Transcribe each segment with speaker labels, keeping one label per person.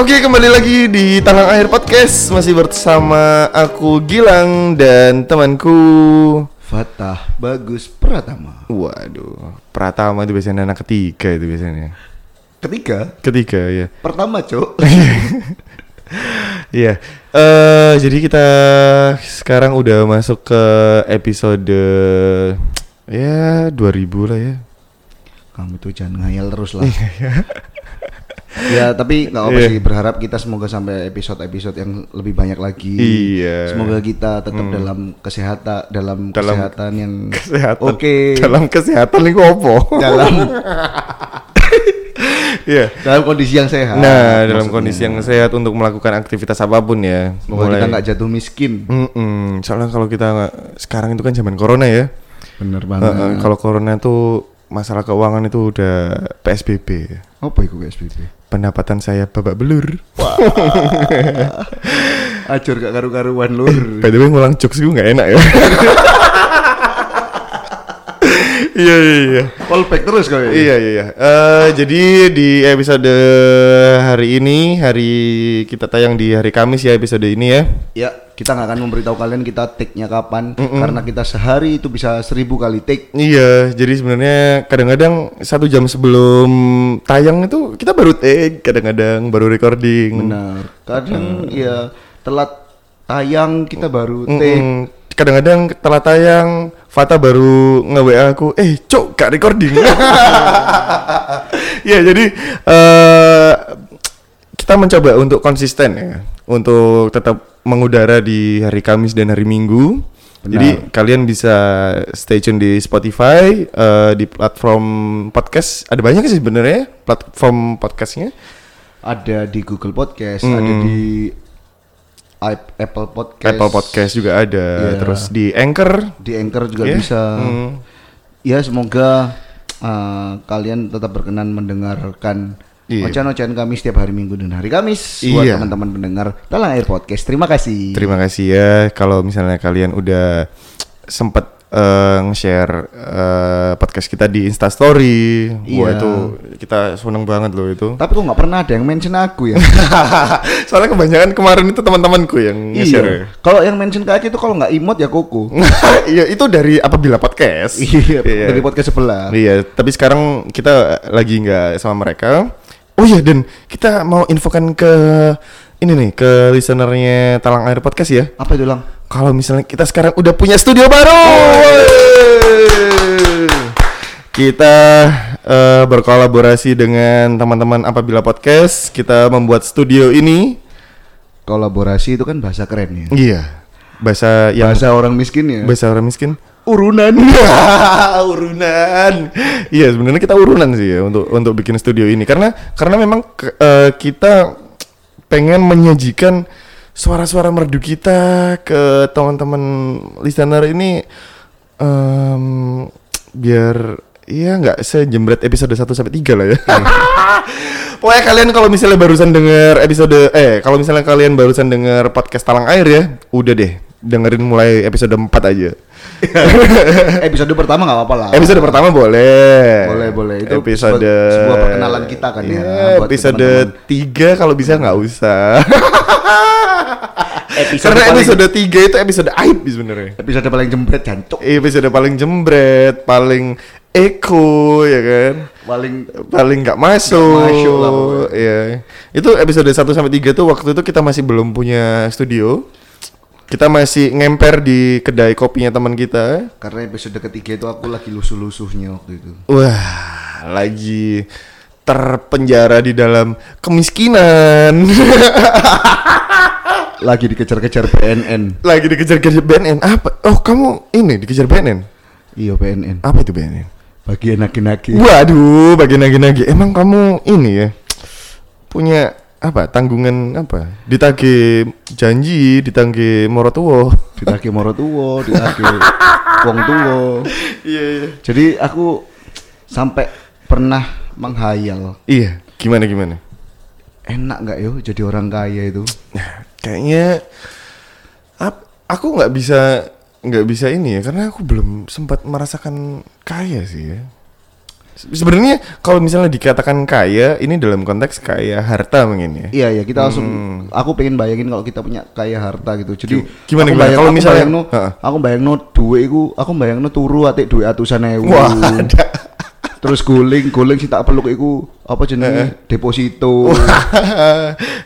Speaker 1: Oke kembali lagi di Tanah Air Podcast. Masih bersama aku Gilang dan temanku
Speaker 2: Fatah Bagus Pratama.
Speaker 1: Waduh Pratama itu biasanya anak ketiga itu biasanya.
Speaker 2: Ketiga,
Speaker 1: Ketiga ya
Speaker 2: pertama cok.
Speaker 1: Iya. Eh Jadi kita sekarang udah masuk ke episode Ya 2000 lah ya.
Speaker 2: Kamu tuh jangan ngayal terus lah. Ya tapi nggak apa
Speaker 1: Iya.
Speaker 2: sih berharap kita semoga sampai episode-episode yang lebih banyak lagi.
Speaker 1: Iya.
Speaker 2: Semoga kita tetap dalam kesehatan dalam,
Speaker 1: Dalam
Speaker 2: kesehatan yang
Speaker 1: Kesehatan
Speaker 2: Oke.
Speaker 1: Dalam kesehatan ini apa?
Speaker 2: dalam
Speaker 1: Iya
Speaker 2: dalam kondisi yang sehat.
Speaker 1: Nah, dalam
Speaker 2: maksudnya.
Speaker 1: kondisi yang sehat untuk melakukan aktivitas apa pun ya.
Speaker 2: semoga kita nggak jatuh miskin.
Speaker 1: Mm-mm. Soalnya kalau kita nggak- sekarang itu kan zaman corona ya.
Speaker 2: Bener banget.
Speaker 1: eh, kalau corona itu masalah keuangan itu udah PSBB.
Speaker 2: Apa itu PSBB?
Speaker 1: Pendapatan saya babak belur.
Speaker 2: Acur gak karu-karuan lur.
Speaker 1: By the way ngulang jokes gue nggak enak ya. Iya iya iya.
Speaker 2: Callback terus kau ya.
Speaker 1: Iya iya iya. Eh, jadi di episode hari ini hari kita tayang di hari Kamis ya episode ini ya.
Speaker 2: Ya, kita nggak akan memberitahu kalian kita take-nya kapan karena kita sehari itu bisa seribu kali take.
Speaker 1: Iya, jadi sebenarnya kadang-kadang satu jam sebelum tayang itu kita baru take, kadang-kadang baru recording.
Speaker 2: Benar. Kadang ya telat tayang kita baru take.
Speaker 1: Kadang-kadang telah tayang, Fata baru nge-WA aku, eh cok gak recording. ya jadi eh kita mencoba untuk konsisten ya, untuk tetap mengudara di hari Kamis dan hari Minggu.
Speaker 2: Benar.
Speaker 1: Jadi kalian bisa stay tune di Spotify, eh, di platform podcast. Ada banyak sih sebenarnya platform podcastnya.
Speaker 2: Ada di Google Podcast, ada di Apple Podcast.
Speaker 1: Apple Podcast juga ada,
Speaker 2: Iya.
Speaker 1: terus di Anchor.
Speaker 2: Di Anchor juga
Speaker 1: Iya.
Speaker 2: bisa.
Speaker 1: Hmm.
Speaker 2: Ya, semoga uh, kalian tetap berkenan mendengarkan
Speaker 1: Iya.
Speaker 2: ocehan-ocehan kami setiap hari Minggu dan hari Kamis buat
Speaker 1: Iya.
Speaker 2: teman-teman pendengar Talang Air Podcast. Terima kasih.
Speaker 1: Terima kasih ya kalau misalnya kalian udah sempet eh, nge-share eh, podcast kita di Instastory. Wah
Speaker 2: Iya.
Speaker 1: itu kita seneng banget loh itu.
Speaker 2: Tapi kok nggak pernah ada yang mention aku ya?
Speaker 1: Soalnya kebanyakan kemarin itu teman-temanku yang nge-share.
Speaker 2: iya. Kalau yang mention ke Aceh itu kalau nggak imut ya koko.
Speaker 1: iya itu dari apabila podcast.
Speaker 2: iya, dari podcast sebelah.
Speaker 1: Iya, tapi sekarang kita lagi nggak sama mereka. Oh iya, dan kita mau infokan ke ini nih ke listenernya Talang Air Podcast ya.
Speaker 2: Apa itu lang?
Speaker 1: Kalau misalnya kita sekarang udah punya studio baru, kita eh, berkolaborasi dengan teman-teman apabila podcast, kita membuat studio ini.
Speaker 2: Kolaborasi itu kan bahasa keren ya.
Speaker 1: Iya, bahasa yang
Speaker 2: Bahasa orang miskin ya.
Speaker 1: bahasa orang miskin.
Speaker 2: Urunan.
Speaker 1: urunan. Iya, sebenarnya kita urunan sih ya untuk untuk bikin studio ini karena karena memang eh, kita pengen menyajikan suara-suara merdu kita ke teman-teman listener ini em, biar ya nggak sejembret episode 1 sampai 3 lah ya. Pokoknya kalian kalau misalnya barusan denger episode eh kalau misalnya kalian barusan denger podcast Talang Air ya, udah deh dengerin mulai episode 4 aja.
Speaker 2: Episode pertama nggak apa-apa lah.
Speaker 1: Episode pertama boleh.
Speaker 2: Boleh, boleh. Itu
Speaker 1: episode
Speaker 2: sebuah- sebuah perkenalan kita kan ya,
Speaker 1: Iya,
Speaker 2: buat
Speaker 1: episode
Speaker 2: teman-teman.
Speaker 1: tiga kalau bisa nggak usah.
Speaker 2: Episode
Speaker 1: Karena
Speaker 2: paling-
Speaker 1: episode tiga itu episode aib sebenarnya.
Speaker 2: Episode paling jempret jancuk.
Speaker 1: Episode paling jembret, paling eko ya kan.
Speaker 2: Paling
Speaker 1: Paling nggak masuk.
Speaker 2: Nggak masuk lah pokoknya.
Speaker 1: Iya. Itu episode 1 sampai 3 tuh waktu itu kita masih belum punya studio. Kita masih ngemper di kedai kopinya teman kita.
Speaker 2: karena episode ketiga itu aku lagi lusuh-lusuhnya waktu itu.
Speaker 1: Wah, lagi terpenjara di dalam kemiskinan.
Speaker 2: Lagi dikejar-kejar BNN.
Speaker 1: lagi dikejar-kejar BNN. Apa? Oh, kamu ini dikejar BNN.
Speaker 2: Iya BNN.
Speaker 1: Apa itu BNN?
Speaker 2: Bagian nagi-nagi.
Speaker 1: Waduh, bagian lagi-lagi. Emang kamu ini ya punya apa? Tanggungan apa? Ditagih janji, ditagih moro tuwo.
Speaker 2: Ditagi moro tuwo, ditagi wong tuwo.
Speaker 1: Iya, iya.
Speaker 2: Jadi aku sampai pernah menghayal
Speaker 1: Iya, gimana gimana?
Speaker 2: enak nggak yo jadi orang kaya itu
Speaker 1: Nah, kayaknya ap- aku nggak bisa nggak bisa ini ya karena aku belum sempat merasakan kaya sih ya. Sebenarnya kalau misalnya dikatakan kaya, ini dalam konteks kaya harta mungkin ya.
Speaker 2: Iya ya kita langsung aku pengen bayangin kalau kita punya kaya harta gitu. Jadi
Speaker 1: Gimana,
Speaker 2: aku
Speaker 1: gimana?
Speaker 2: bayang-
Speaker 1: Kalau
Speaker 2: aku
Speaker 1: misalnya-
Speaker 2: bayangno,
Speaker 1: Heeh.
Speaker 2: aku bayangno duit iku aku bayangno turu atik duit atusan ewu.
Speaker 1: Wah, ada.
Speaker 2: Terus guling, guling sing tak peluk iku apa jenenge? Deposito.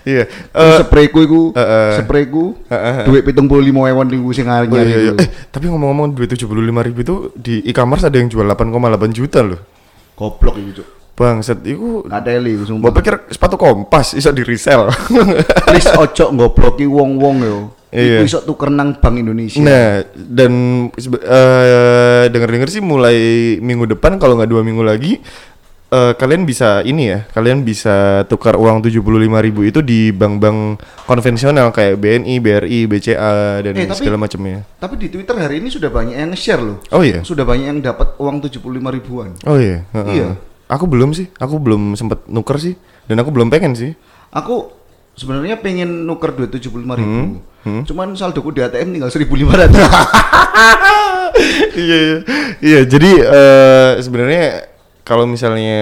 Speaker 1: Iya.
Speaker 2: Terus
Speaker 1: Eh,
Speaker 2: sprayku iku,
Speaker 1: Heeh.
Speaker 2: sprayku
Speaker 1: Heeh.
Speaker 2: duit 75.000 niku sing
Speaker 1: oh
Speaker 2: anyar
Speaker 1: iya, iya. Eh, tapi ngomong-ngomong duit 75 ribu itu di e-commerce ada yang jual 8,8 juta loh.
Speaker 2: Goblok
Speaker 1: itu
Speaker 2: Kadeli iku
Speaker 1: Mbak
Speaker 2: sumpah.
Speaker 1: pikir sepatu kompas bisa di resell.
Speaker 2: Please ojo ngobloki wong-wong yo.
Speaker 1: Iya.
Speaker 2: Iku iso tuker nang Bank Indonesia.
Speaker 1: nah, dan eh, dengar-dengar sih mulai minggu depan kalau nggak dua minggu lagi eh, kalian bisa ini ya, kalian bisa tukar uang 75.000 ribu itu di bank-bank konvensional kayak BNI, BRI, BCA dan
Speaker 2: Eh,
Speaker 1: segala macamnya.
Speaker 2: Tapi di Twitter hari ini sudah banyak yang nge-share loh.
Speaker 1: Oh iya.
Speaker 2: Sudah banyak yang dapat uang 75 ribuan.
Speaker 1: Oh iya. heeh.
Speaker 2: Iya.
Speaker 1: Aku belum sih, aku belum sempet nuker sih, dan aku belum pengen sih.
Speaker 2: Aku sebenarnya pengen nuker duit 75 ribu.
Speaker 1: Hmm,
Speaker 2: Cuman saldoku di ATM tinggal 1500.
Speaker 1: iya iya iya jadi eh, sebenarnya kalau misalnya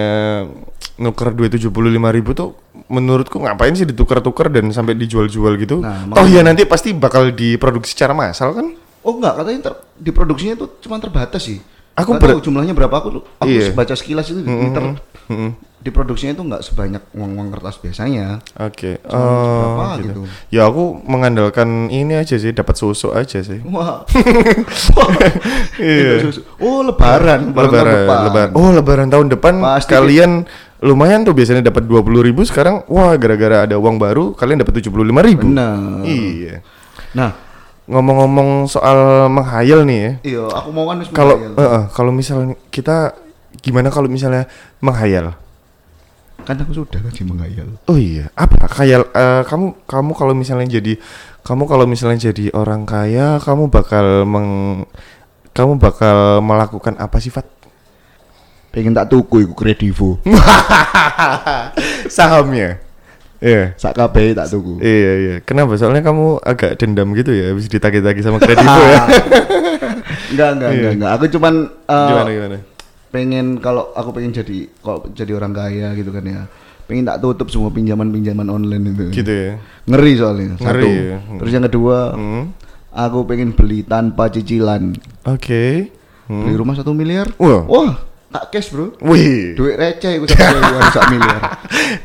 Speaker 1: nuker duit tujuh puluh lima ribu tuh menurutku ngapain sih ditukar-tukar dan sampai dijual-jual gitu
Speaker 2: Nah,
Speaker 1: toh ya nanti pasti bakal diproduksi secara massal kan
Speaker 2: oh enggak, katanya ter, diproduksinya itu cuma terbatas sih.
Speaker 1: Aku ber-
Speaker 2: tahu jumlahnya berapa aku aku
Speaker 1: Iya.
Speaker 2: baca sekilas itu di Twitter.
Speaker 1: Mm-mm.
Speaker 2: Diproduksinya itu enggak sebanyak uang-uang kertas biasanya.
Speaker 1: oke
Speaker 2: Cuma
Speaker 1: Oh,
Speaker 2: berapa
Speaker 1: gitu.
Speaker 2: gitu.
Speaker 1: ya aku mengandalkan ini aja sih dapat susu aja sih
Speaker 2: Wah.
Speaker 1: Iya.
Speaker 2: Itu susu. Oh, lebaran, tahun
Speaker 1: lebaran
Speaker 2: depan.
Speaker 1: lebaran oh lebaran tahun depan
Speaker 2: Pasti.
Speaker 1: kalian lumayan tuh biasanya dapat dua puluh ribu sekarang wah gara-gara ada uang baru kalian dapat tujuh puluh lima ribu
Speaker 2: Benar.
Speaker 1: iya
Speaker 2: Nah,
Speaker 1: ngomong-ngomong soal menghayal nih ya
Speaker 2: iya, aku mau kan
Speaker 1: kalau eh, eh, kalau misalnya kita gimana kalau misalnya menghayal
Speaker 2: kan aku sudah kan sih menghayal.
Speaker 1: oh iya apa khayal eh, kamu kamu kalau misalnya jadi kamu kalau misalnya jadi orang kaya kamu bakal meng kamu bakal melakukan apa sifat
Speaker 2: Pengen tak tuku iku kredivo.
Speaker 1: sahamnya iya
Speaker 2: Sak kabeh tak tuku.
Speaker 1: iya iya kenapa soalnya kamu agak dendam gitu ya habis ditagi-tagi sama kredivo ya
Speaker 2: enggak, enggak,
Speaker 1: Iya.
Speaker 2: enggak, enggak. Aku cuman eh,
Speaker 1: gimana gimana
Speaker 2: pengen kalau aku pengen jadi kalau jadi orang kaya gitu kan ya. Pengen tak tutup semua pinjaman-pinjaman online itu.
Speaker 1: gitu ya
Speaker 2: Ngeri soalnya.
Speaker 1: Ngeri,
Speaker 2: Satu.
Speaker 1: ya.
Speaker 2: Terus yang kedua,
Speaker 1: hmm.
Speaker 2: aku pengen beli tanpa cicilan.
Speaker 1: oke Hmm.
Speaker 2: Beli rumah satu miliar.
Speaker 1: Wah.
Speaker 2: Wah, tak cash bro.
Speaker 1: Wih.
Speaker 2: Duit receh itu sak miliar sak miliar.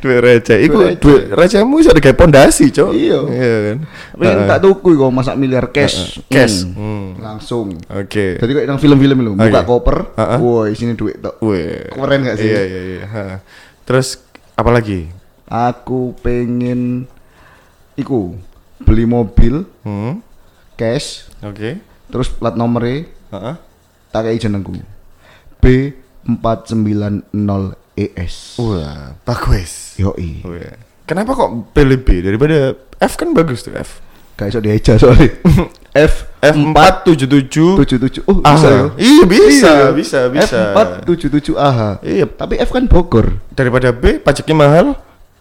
Speaker 1: Duit receh. Itu
Speaker 2: duit
Speaker 1: recehmu sudah digawe pondasi cok.
Speaker 2: Iya.
Speaker 1: Iya kan?
Speaker 2: Tapi
Speaker 1: uh,
Speaker 2: tak tuku kok masak miliar cash.
Speaker 1: Hmm. Cash.
Speaker 2: Hmm.
Speaker 1: Hmm.
Speaker 2: Langsung.
Speaker 1: Oke. Okay.
Speaker 2: jadi kayak yang film-film lho buka koper
Speaker 1: uh
Speaker 2: -huh. woi sini duit tok. Keren gak sih?
Speaker 1: Iya iya iya. Terus apa lagi?
Speaker 2: Aku pengen iku beli mobil
Speaker 1: hmm.
Speaker 2: cash
Speaker 1: oke. okay.
Speaker 2: terus plat nomornya
Speaker 1: uh -huh.
Speaker 2: tak kayak jenengku. B 490ES.
Speaker 1: Wah, bagus.
Speaker 2: Yo
Speaker 1: oh, i. Iya. Kenapa kok PLB daripada F kan bagus tuh F.
Speaker 2: Kayak so diaja soalnya. F
Speaker 1: F477
Speaker 2: 77. Oh, bisa ya?
Speaker 1: Iya, bisa,
Speaker 2: iya.
Speaker 1: bisa, bisa.
Speaker 2: F477 AH.
Speaker 1: Iya,
Speaker 2: tapi F kan Bogor.
Speaker 1: Daripada B pajaknya mahal.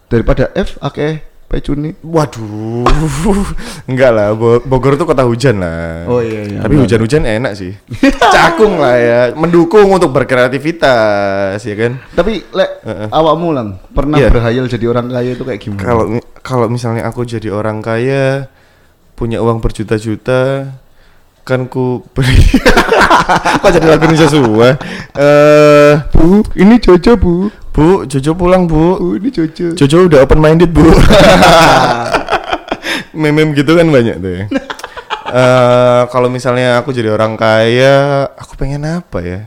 Speaker 2: Daripada F akeh okay pecuni.
Speaker 1: Waduh, enggak lah. Bo- Bogor tuh kota hujan lah.
Speaker 2: Oh, iya, iya.
Speaker 1: Tapi hujan-hujan enak sih. Cakung lah ya, mendukung untuk berkreativitas ya kan.
Speaker 2: Tapi lek
Speaker 1: Heeh.
Speaker 2: awakmu lang pernah
Speaker 1: Iya.
Speaker 2: berhayal jadi orang kaya itu kayak gimana?
Speaker 1: Kalau kalau misalnya aku jadi orang kaya, punya uang berjuta-juta, kan ku beli. Kok jadi lagu Indonesia semua? Eh,
Speaker 2: Bu, ini Jojo bu.
Speaker 1: Bu, Jojo pulang bu.
Speaker 2: Bu, ini Jojo.
Speaker 1: Jojo udah open minded bu. Meme gitu kan banyak tuh ya. Eh, kalau misalnya aku jadi orang kaya, aku pengen apa ya?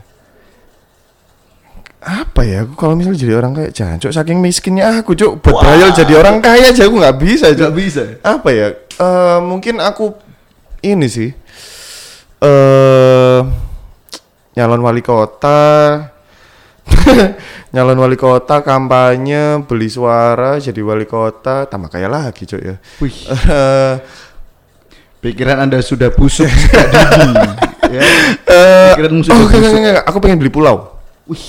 Speaker 1: Apa ya? Aku kalau misalnya jadi orang kaya, jancuk saking miskinnya aku cuk buat berhayal jadi orang kaya aja aku nggak bisa cuk.
Speaker 2: Bisa.
Speaker 1: Apa ya? Eh, mungkin aku ini sih. Eh nyalon wali kota. nyalon wali kota kampanye beli suara jadi wali kota tambah kaya lagi cuk ya.
Speaker 2: Wih, pikiran anda sudah busuk ya. Pikiranmu
Speaker 1: oh, enggak,
Speaker 2: busuk.
Speaker 1: enggak, enggak. aku pengen beli pulau.
Speaker 2: Wih.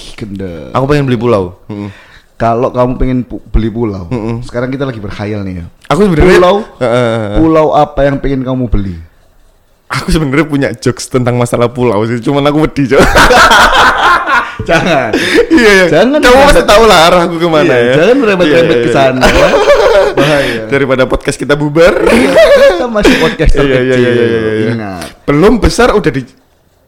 Speaker 1: Aku pengen beli pulau. Mm-mm.
Speaker 2: Kalau kamu pengen pu- beli pulau,
Speaker 1: Mm-mm.
Speaker 2: sekarang kita lagi berkhayal nih ya.
Speaker 1: Aku sebenarnya
Speaker 2: Pulau?
Speaker 1: Eh.
Speaker 2: Pulau apa yang pengen kamu beli?
Speaker 1: Aku sebenarnya punya jokes tentang masalah pulau sih, cuman aku wedi, Cok.
Speaker 2: Jangan.
Speaker 1: Iya, iya.
Speaker 2: Jangan
Speaker 1: Kamu pasti tahu lah arah aku ke mana
Speaker 2: Iya,
Speaker 1: ya.
Speaker 2: Jangan rembet-rembet
Speaker 1: Iya,
Speaker 2: ke
Speaker 1: iya,
Speaker 2: sana.
Speaker 1: iya.
Speaker 2: Bahaya.
Speaker 1: Daripada podcast kita bubar.
Speaker 2: Kita masih podcast
Speaker 1: Iya, iya, iya, iya, iya, iya.
Speaker 2: Ingat.
Speaker 1: Belum besar udah di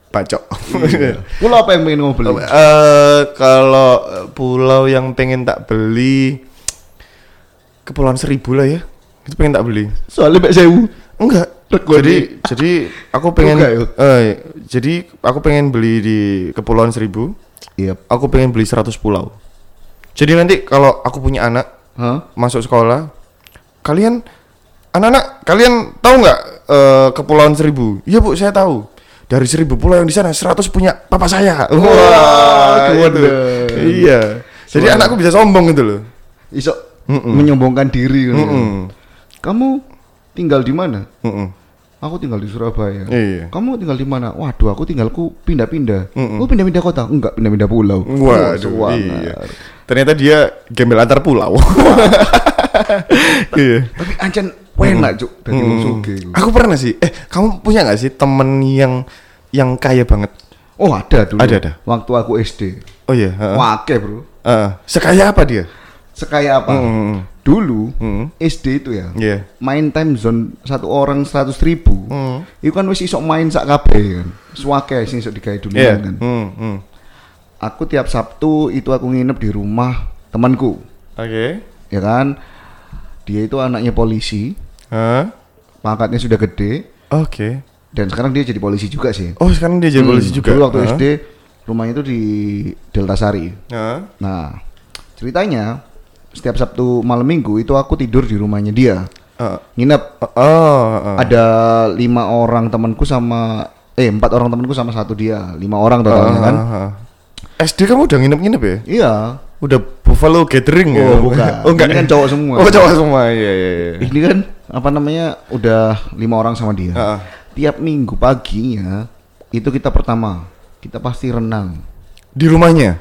Speaker 1: bacok.
Speaker 2: Iya. Pulau apa yang pengen kamu beli?
Speaker 1: Eh, kalau eh, pulau yang pengen tak beli Kepulauan Seribu lah ya. Itu pengen tak beli.
Speaker 2: Soalnya Mbak Sewu.
Speaker 1: Enggak. Jadi
Speaker 2: di-
Speaker 1: jadi aku pengen eh, jadi aku pengen beli di Kepulauan Seribu.
Speaker 2: Iya.
Speaker 1: Aku pengen beli 100 pulau. Jadi nanti kalau aku punya anak
Speaker 2: Hah?
Speaker 1: masuk sekolah, kalian anak-anak kalian tahu nggak eh, Kepulauan Seribu? Iya bu, saya tahu. Dari seribu pulau yang di sana, 100 punya papa saya. Wah, itu. Iya. Jadi anakku bisa sombong gitu loh.
Speaker 2: Iso
Speaker 1: Mm-mm.
Speaker 2: menyombongkan diri kan.
Speaker 1: Mm-mm.
Speaker 2: Kamu tinggal di mana?
Speaker 1: Mm-mm.
Speaker 2: Aku tinggal di Surabaya.
Speaker 1: Iya.
Speaker 2: Kamu tinggal di mana? Waduh, aku tinggalku pindah-pindah.
Speaker 1: Mm-mm.
Speaker 2: Oh, pindah-pindah kota? Enggak, pindah-pindah pulau.
Speaker 1: Waduh,
Speaker 2: Oh,
Speaker 1: iya. Ternyata dia gembel antar pulau. iya.
Speaker 2: Tapi ancen enak, Cuk. Wong sugih.
Speaker 1: Aku pernah sih. Eh, kamu punya nggak sih temen yang yang kaya banget?
Speaker 2: Oh, ada dulu.
Speaker 1: Ada, ada.
Speaker 2: Waktu aku SD.
Speaker 1: Oh iya. heeh.
Speaker 2: Wake, Bro.
Speaker 1: Heeh. sekaya apa dia?
Speaker 2: Sekaya apa?
Speaker 1: Mm-mm.
Speaker 2: Dulu
Speaker 1: Mm.
Speaker 2: SD itu ya.
Speaker 1: Iya.
Speaker 2: Main time zone satu orang seratus ribu.
Speaker 1: Mm.
Speaker 2: Itu kan wis iso main sak kabeh kan. Suwake sing iso digawe dulu
Speaker 1: Iya.
Speaker 2: kan.
Speaker 1: Hmm, hmm.
Speaker 2: Aku tiap Sabtu itu aku nginep di rumah temanku,
Speaker 1: Oke.
Speaker 2: ya kan? Dia itu anaknya polisi,
Speaker 1: Hah?
Speaker 2: pangkatnya sudah gede
Speaker 1: Oke.
Speaker 2: dan sekarang dia jadi polisi juga sih.
Speaker 1: Oh, sekarang dia jadi
Speaker 2: Hmm,
Speaker 1: polisi juga.
Speaker 2: Dulu waktu
Speaker 1: Hah?
Speaker 2: SD rumahnya itu di Delta Sari.
Speaker 1: Hah?
Speaker 2: Nah, ceritanya setiap Sabtu malam Minggu itu aku tidur di rumahnya dia.
Speaker 1: Ah.
Speaker 2: Nginep
Speaker 1: Oh, oh, oh.
Speaker 2: ada lima orang temanku sama eh empat orang temanku sama satu dia, lima orang totalnya kan.
Speaker 1: Ah, ah. SD kamu udah nginep-nginep ya?
Speaker 2: Iya.
Speaker 1: Udah Buffalo Gathering ya?
Speaker 2: Oh, bukan.
Speaker 1: Oh, enggak.
Speaker 2: Ini kan
Speaker 1: ya?
Speaker 2: cowok semua.
Speaker 1: Oh, cowok semua. Iya, iya, iya.
Speaker 2: Ini kan apa namanya udah lima orang sama dia.
Speaker 1: Ah, ah.
Speaker 2: Tiap minggu paginya itu kita pertama kita pasti renang.
Speaker 1: Di rumahnya?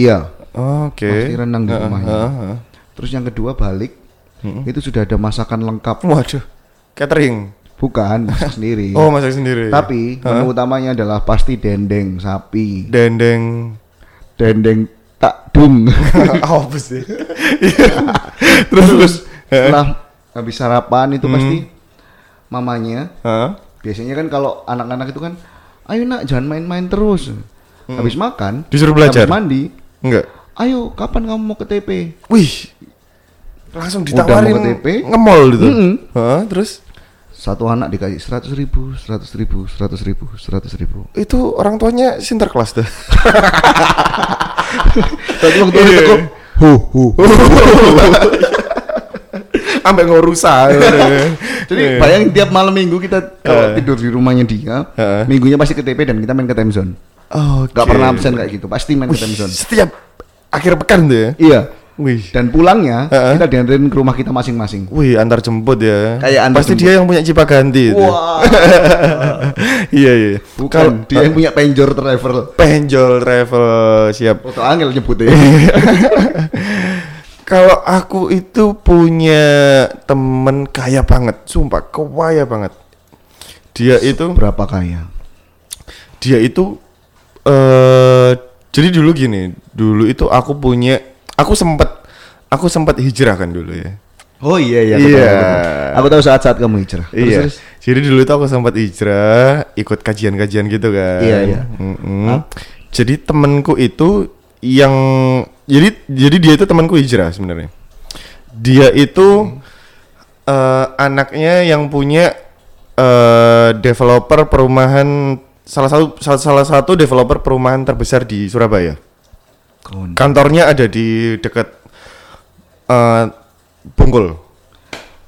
Speaker 2: Iya.
Speaker 1: Oke.
Speaker 2: Pasti renang di
Speaker 1: Ah,
Speaker 2: rumahnya.
Speaker 1: ah, ah.
Speaker 2: Terus yang kedua balik
Speaker 1: Mm-mm.
Speaker 2: itu sudah ada masakan lengkap.
Speaker 1: Waduh. Catering.
Speaker 2: Bukan masak sendiri.
Speaker 1: Oh, masak sendiri.
Speaker 2: Tapi
Speaker 1: Hah?
Speaker 2: menu utamanya adalah pasti dendeng sapi,
Speaker 1: dendeng.
Speaker 2: dendeng takdung.
Speaker 1: Apa sih? Iya. terus terus.
Speaker 2: Setelah habis sarapan itu
Speaker 1: Hmm.
Speaker 2: pasti mamanya
Speaker 1: Hah?
Speaker 2: biasanya kan kalau anak-anak itu kan ayo nak jangan main-main terus. Habis makan
Speaker 1: Hmm. Disuruh belajar?
Speaker 2: habis mandi,
Speaker 1: Enggak.
Speaker 2: Ayo kapan kamu mau ke TP?
Speaker 1: Wih. Langsung
Speaker 2: Udah
Speaker 1: ditawarin
Speaker 2: mau ke TP?
Speaker 1: ngemol gitu.
Speaker 2: Mm-mm.
Speaker 1: Hah? Terus
Speaker 2: Satu anak dikasih seratus ribu, seratus ribu, seratus ribu, seratus ribu.
Speaker 1: itu orang tuanya sinterklas tuh.
Speaker 2: Tapi waktu
Speaker 1: Iya.
Speaker 2: itu teko, hu hu.
Speaker 1: Sampai ngorusa.
Speaker 2: Jadi
Speaker 1: Iya.
Speaker 2: bayangin tiap malam minggu kita kalau
Speaker 1: Eh.
Speaker 2: tidur di rumahnya dia, minggunya pasti ke TP dan kita main ke time zone.
Speaker 1: Oh,
Speaker 2: Gak pernah absen kayak gitu, pasti main ke time zone.
Speaker 1: Setiap akhir pekan tuh ya.
Speaker 2: Iya.
Speaker 1: Wih.
Speaker 2: Dan pulangnya
Speaker 1: Heeh.
Speaker 2: kita dianterin ke rumah kita masing-masing.
Speaker 1: Wih, antar jemput ya.
Speaker 2: Kayak antar
Speaker 1: Pasti
Speaker 2: jemput.
Speaker 1: dia yang punya Cipaganti itu.
Speaker 2: Wah.
Speaker 1: iya, iya.
Speaker 2: Bukan,
Speaker 1: Kalau
Speaker 2: dia yang punya penjor travel.
Speaker 1: penjol travel siap.
Speaker 2: Foto angel nyebutnya.
Speaker 1: Kalau aku itu punya temen kaya banget, sumpah kaya banget. Dia itu
Speaker 2: Berapa kaya?
Speaker 1: dia itu eh jadi dulu gini, dulu itu aku punya aku sempat aku sempat hijrah kan dulu ya.
Speaker 2: Oh iya iya. Aku
Speaker 1: Iya.
Speaker 2: tahu, aku tahu. Aku tahu saat-saat kamu hijrah. Terus,
Speaker 1: iya.
Speaker 2: terus.
Speaker 1: Jadi dulu itu aku sempat hijrah, ikut kajian-kajian gitu kan.
Speaker 2: Iya, iya.
Speaker 1: Mm-mm.
Speaker 2: Hah?
Speaker 1: Jadi temanku itu yang jadi jadi dia itu temanku hijrah sebenarnya. Dia itu eh, anaknya yang punya eh, developer perumahan salah satu salah, salah satu developer perumahan terbesar di Surabaya.
Speaker 2: Kawan.
Speaker 1: Kantornya ada di dekat eh, Bungkul.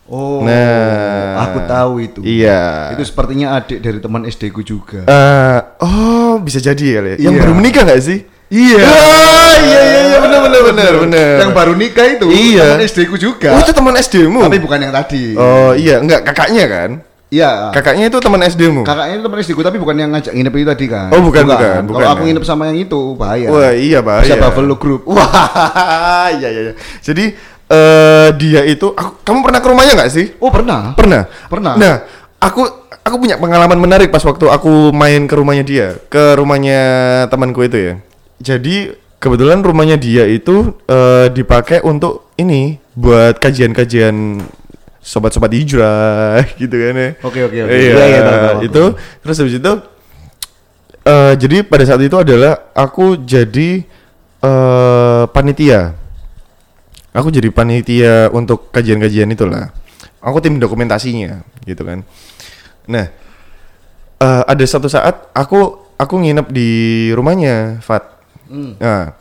Speaker 2: Oh.
Speaker 1: Nah.
Speaker 2: aku tahu itu.
Speaker 1: Iya.
Speaker 2: Itu sepertinya adik dari teman SD ku juga.
Speaker 1: Eh, oh bisa jadi ya. Yang
Speaker 2: Iya.
Speaker 1: baru menikah nggak sih?
Speaker 2: Iya.
Speaker 1: Ah, iya iya iya benar benar benar benar.
Speaker 2: Yang baru nikah itu
Speaker 1: Iya.
Speaker 2: teman SD ku juga.
Speaker 1: Oh itu teman SD-mu.
Speaker 2: Tapi bukan yang tadi.
Speaker 1: Oh iya, enggak kakaknya kan?
Speaker 2: Iya.
Speaker 1: Kakaknya itu teman SD-mu.
Speaker 2: Kakaknya itu teman SD ku tapi bukan yang ngajak nginep itu tadi kan.
Speaker 1: Oh, bukan, bukan, bukan,
Speaker 2: Kalau aku
Speaker 1: ya.
Speaker 2: nginep sama yang itu bahaya.
Speaker 1: Wah iya bahaya.
Speaker 2: Bisa Buffalo Group.
Speaker 1: Wah iya iya. iya. Jadi eh dia itu, aku, kamu pernah ke rumahnya nggak sih?
Speaker 2: Oh pernah.
Speaker 1: Pernah.
Speaker 2: Pernah.
Speaker 1: Nah, aku aku punya pengalaman menarik pas waktu aku main ke rumahnya dia, ke rumahnya temanku itu ya. Jadi kebetulan rumahnya dia itu eh, dipakai untuk ini buat kajian-kajian sobat-sobat hijrah gitu kan ya.
Speaker 2: Oke, oke, oke.
Speaker 1: Iya,
Speaker 2: Iya, iya,
Speaker 1: itu terus habis itu eh jadi pada saat itu adalah aku jadi eh panitia. Aku jadi panitia untuk kajian-kajian itulah. Aku tim dokumentasinya gitu kan. Nah, eh ada satu saat aku aku nginep di rumahnya Fat.
Speaker 2: Hmm.
Speaker 1: Nah,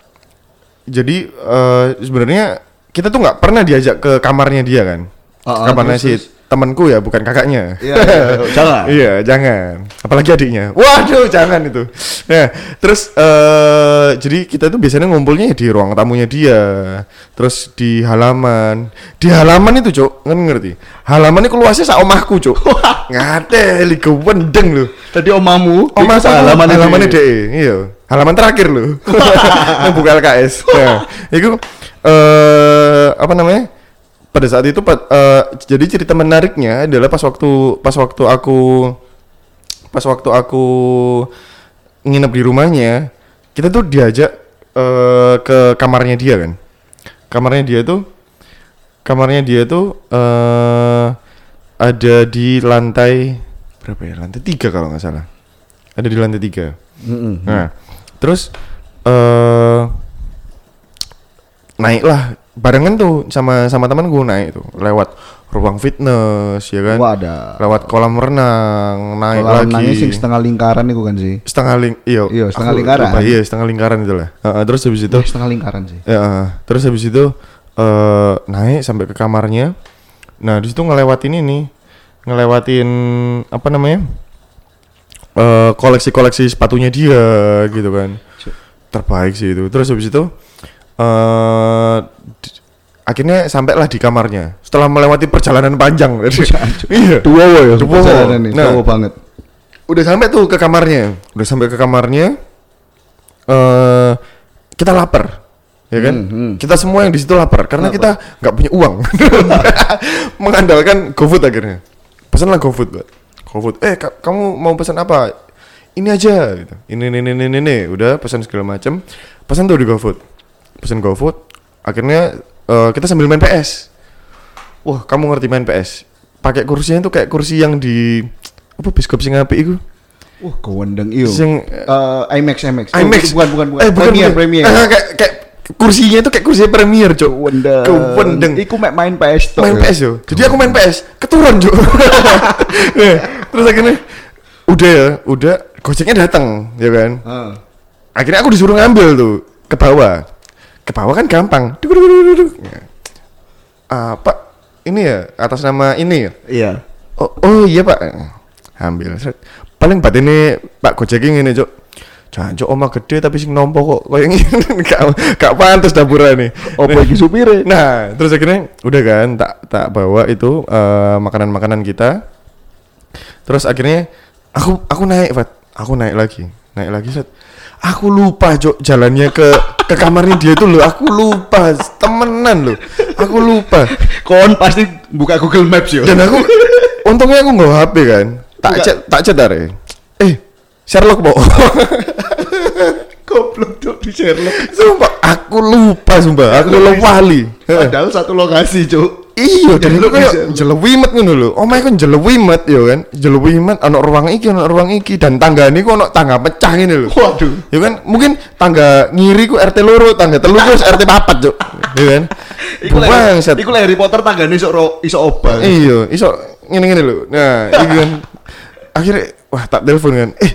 Speaker 1: jadi eh sebenarnya kita tuh nggak pernah diajak ke kamarnya dia kan.
Speaker 2: Ah, ah,
Speaker 1: kamarnya
Speaker 2: terus,
Speaker 1: si
Speaker 2: terus.
Speaker 1: temanku ya, bukan kakaknya.
Speaker 2: Iya, iya, iya. jangan.
Speaker 1: Iya, jangan. Apalagi adiknya. Waduh, jangan itu. Nah, terus eh jadi kita tuh biasanya ngumpulnya di ruang tamunya dia. Terus di halaman. Di halaman itu, Cuk, kan ngerti? Halaman itu luasnya sak omahku, Cuk. Ngate, liga wendeng loh.
Speaker 2: Tadi omamu,
Speaker 1: Omah halaman
Speaker 2: halaman
Speaker 1: halaman DE. Iya. Halaman terakhir loh. Yang buka LKS. Nah, itu eh apa namanya? Pada saat itu eh, jadi cerita menariknya adalah pas waktu pas waktu aku pas waktu aku nginep di rumahnya, kita tuh diajak eh, ke kamarnya dia kan. Kamarnya dia tuh kamarnya dia tuh eh ada di lantai berapa ya? Lantai tiga kalau nggak salah. Ada di lantai tiga.
Speaker 2: Mm-mm.
Speaker 1: Nah, terus eh naiklah barengan tuh sama sama teman gue naik tuh lewat ruang fitness ya kan.
Speaker 2: Ada.
Speaker 1: Lewat kolam renang, naik
Speaker 2: Kalau
Speaker 1: lagi.
Speaker 2: nangis sing setengah lingkaran itu kan sih.
Speaker 1: setengah ling iya
Speaker 2: Iya, setengah
Speaker 1: aku
Speaker 2: lingkaran.
Speaker 1: lupa, iya setengah lingkaran itu lah Heeh, terus habis itu
Speaker 2: Iya, setengah lingkaran sih.
Speaker 1: ya heeh. terus habis itu eh naik sampai ke kamarnya nah di situ ngelewatin ini ngelewatin apa namanya eh koleksi-koleksi sepatunya dia gitu kan terbaik sih itu terus habis itu eh di- akhirnya sampailah di kamarnya. Setelah melewati perjalanan panjang. Iya.
Speaker 2: Dua wo ya,
Speaker 1: Dua
Speaker 2: perjalanan nih,
Speaker 1: Nah.
Speaker 2: jauh banget.
Speaker 1: udah sampai tuh ke kamarnya. Udah sampai ke kamarnya eh kita lapar ya kan?
Speaker 2: Hmm, hmm.
Speaker 1: kita semua yang di situ lapar karena
Speaker 2: Kenapa?
Speaker 1: kita nggak punya uang. Mengandalkan GoFood akhirnya. Pesanlah GoFood buat GoFood. Eh ka- kamu mau pesan apa? Ini aja gitu. Ini ini ini ini, ini. udah pesan segala macam pesan tuh di GoFood pesan GoFood akhirnya eh, kita sambil main PS wah kamu ngerti main PS pakai kursinya itu kayak kursi yang di apa biskop sing apik iku
Speaker 2: Wah, kewendeng iyo.
Speaker 1: Sing,
Speaker 2: Eh, IMAX IMAX. Oh,
Speaker 1: IMAX
Speaker 2: bukan bukan bukan.
Speaker 1: eh bukan
Speaker 2: Premier
Speaker 1: bukan.
Speaker 2: Premier.
Speaker 1: Ah, kayak kayak kursinya itu kayak kursi premier cok
Speaker 2: Kewendeng.
Speaker 1: kewendeng
Speaker 2: Iku mek main PS tok
Speaker 1: main
Speaker 2: ya.
Speaker 1: PS yo jadi aku main PS keturun cok Eh, terus akhirnya udah ya udah gojeknya datang ya kan
Speaker 2: Heeh.
Speaker 1: akhirnya aku disuruh ngambil tuh ke bawah ke bawah kan gampang. Duk, duk, duk, duk, pak ini ya atas nama ini ya?
Speaker 2: Iya.
Speaker 1: oh, oh iya pak. Ambil paling bat ini pak gojek ini cok jangan cok omah gede tapi sing nompo kok kayak ini gak, gak pantas dapurnya nih
Speaker 2: Opo iki supire?
Speaker 1: nah terus akhirnya udah kan tak tak bawa itu eh, makanan-makanan kita. Terus akhirnya aku aku naik Fat. Aku naik lagi naik lagi set. Aku lupa cok jalannya ke ke kamarnya dia itu loh aku lupa temenan loh. Aku lupa.
Speaker 2: Kon pasti buka Google Maps yo.
Speaker 1: dan aku untungnya aku nggak HP kan. Tak chat tak chat are. Eh Sherlock po
Speaker 2: goblok cok di Sherlock.
Speaker 1: sumpah aku lupa sumpah. Aku lewali
Speaker 2: Padahal satu lokasi, Cuk.
Speaker 1: Iya dan
Speaker 2: Sherlock
Speaker 1: kayak jelewimet ngono lho omah kan jelewimet ya kan jelewimet ana ruang iki ana ruang iki dan tangga ini kok ana tangga pecah ini lho
Speaker 2: Waduh.
Speaker 1: ya kan mungkin tangga ngiri ku RT loro tangga telu ku RT papat cuk ya kan
Speaker 2: Iku le-
Speaker 1: Bangsat.
Speaker 2: Iku Harry Potter tanggane iso iso obal.
Speaker 1: Iya, iso ngene-ngene lho. Nah, iki kan akhirnya wah tak telepon kan. Eh,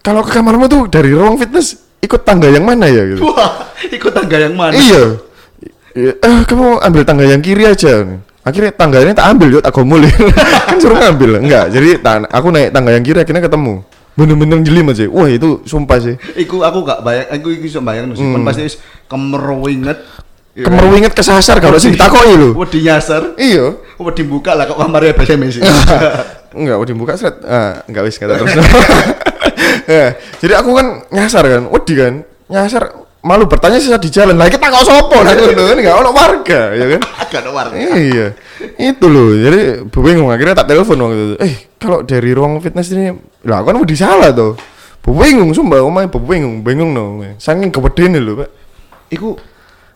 Speaker 1: kalau ke kamarmu tuh dari ruang fitness ikut tangga yang mana ya gitu.
Speaker 2: Wah, ikut tangga yang mana?
Speaker 1: iya. Iya, Eh, kamu ambil tangga yang kiri aja. Akhirnya tangganya tak ambil yuk, tak gomulin. kan suruh ngambil. Enggak, jadi aku naik tangga yang kiri akhirnya ketemu. Bener-bener jeli aja. Wah, itu sumpah sih.
Speaker 2: Iku aku gak bayang, aku iku iso bayang sih. Kon pasti kemerwinget. Iya?
Speaker 1: Kemerwinget kesasar kalau sih ditakoki lho.
Speaker 2: Wedi nyasar.
Speaker 1: Iya.
Speaker 2: Wedi buka lah kok kamarnya bahasa Messi.
Speaker 1: Enggak, udah dibuka set. Ah, enggak wis kata terus. ya, jadi aku kan nyasar kan, wedi kan. Nyasar malu bertanya sih di jalan. Lah kita kok sopo lah ngono kan enggak ono warga ya kan.
Speaker 2: Agak ada warga.
Speaker 1: iya. Itu loh. Jadi bingung akhirnya tak telepon waktu itu. Eh, kalau dari ruang fitness ini lah kan udah salah tuh. Bingung sumpah omah bingung, bingung no. Saking kewedene lho, Pak.
Speaker 2: Iku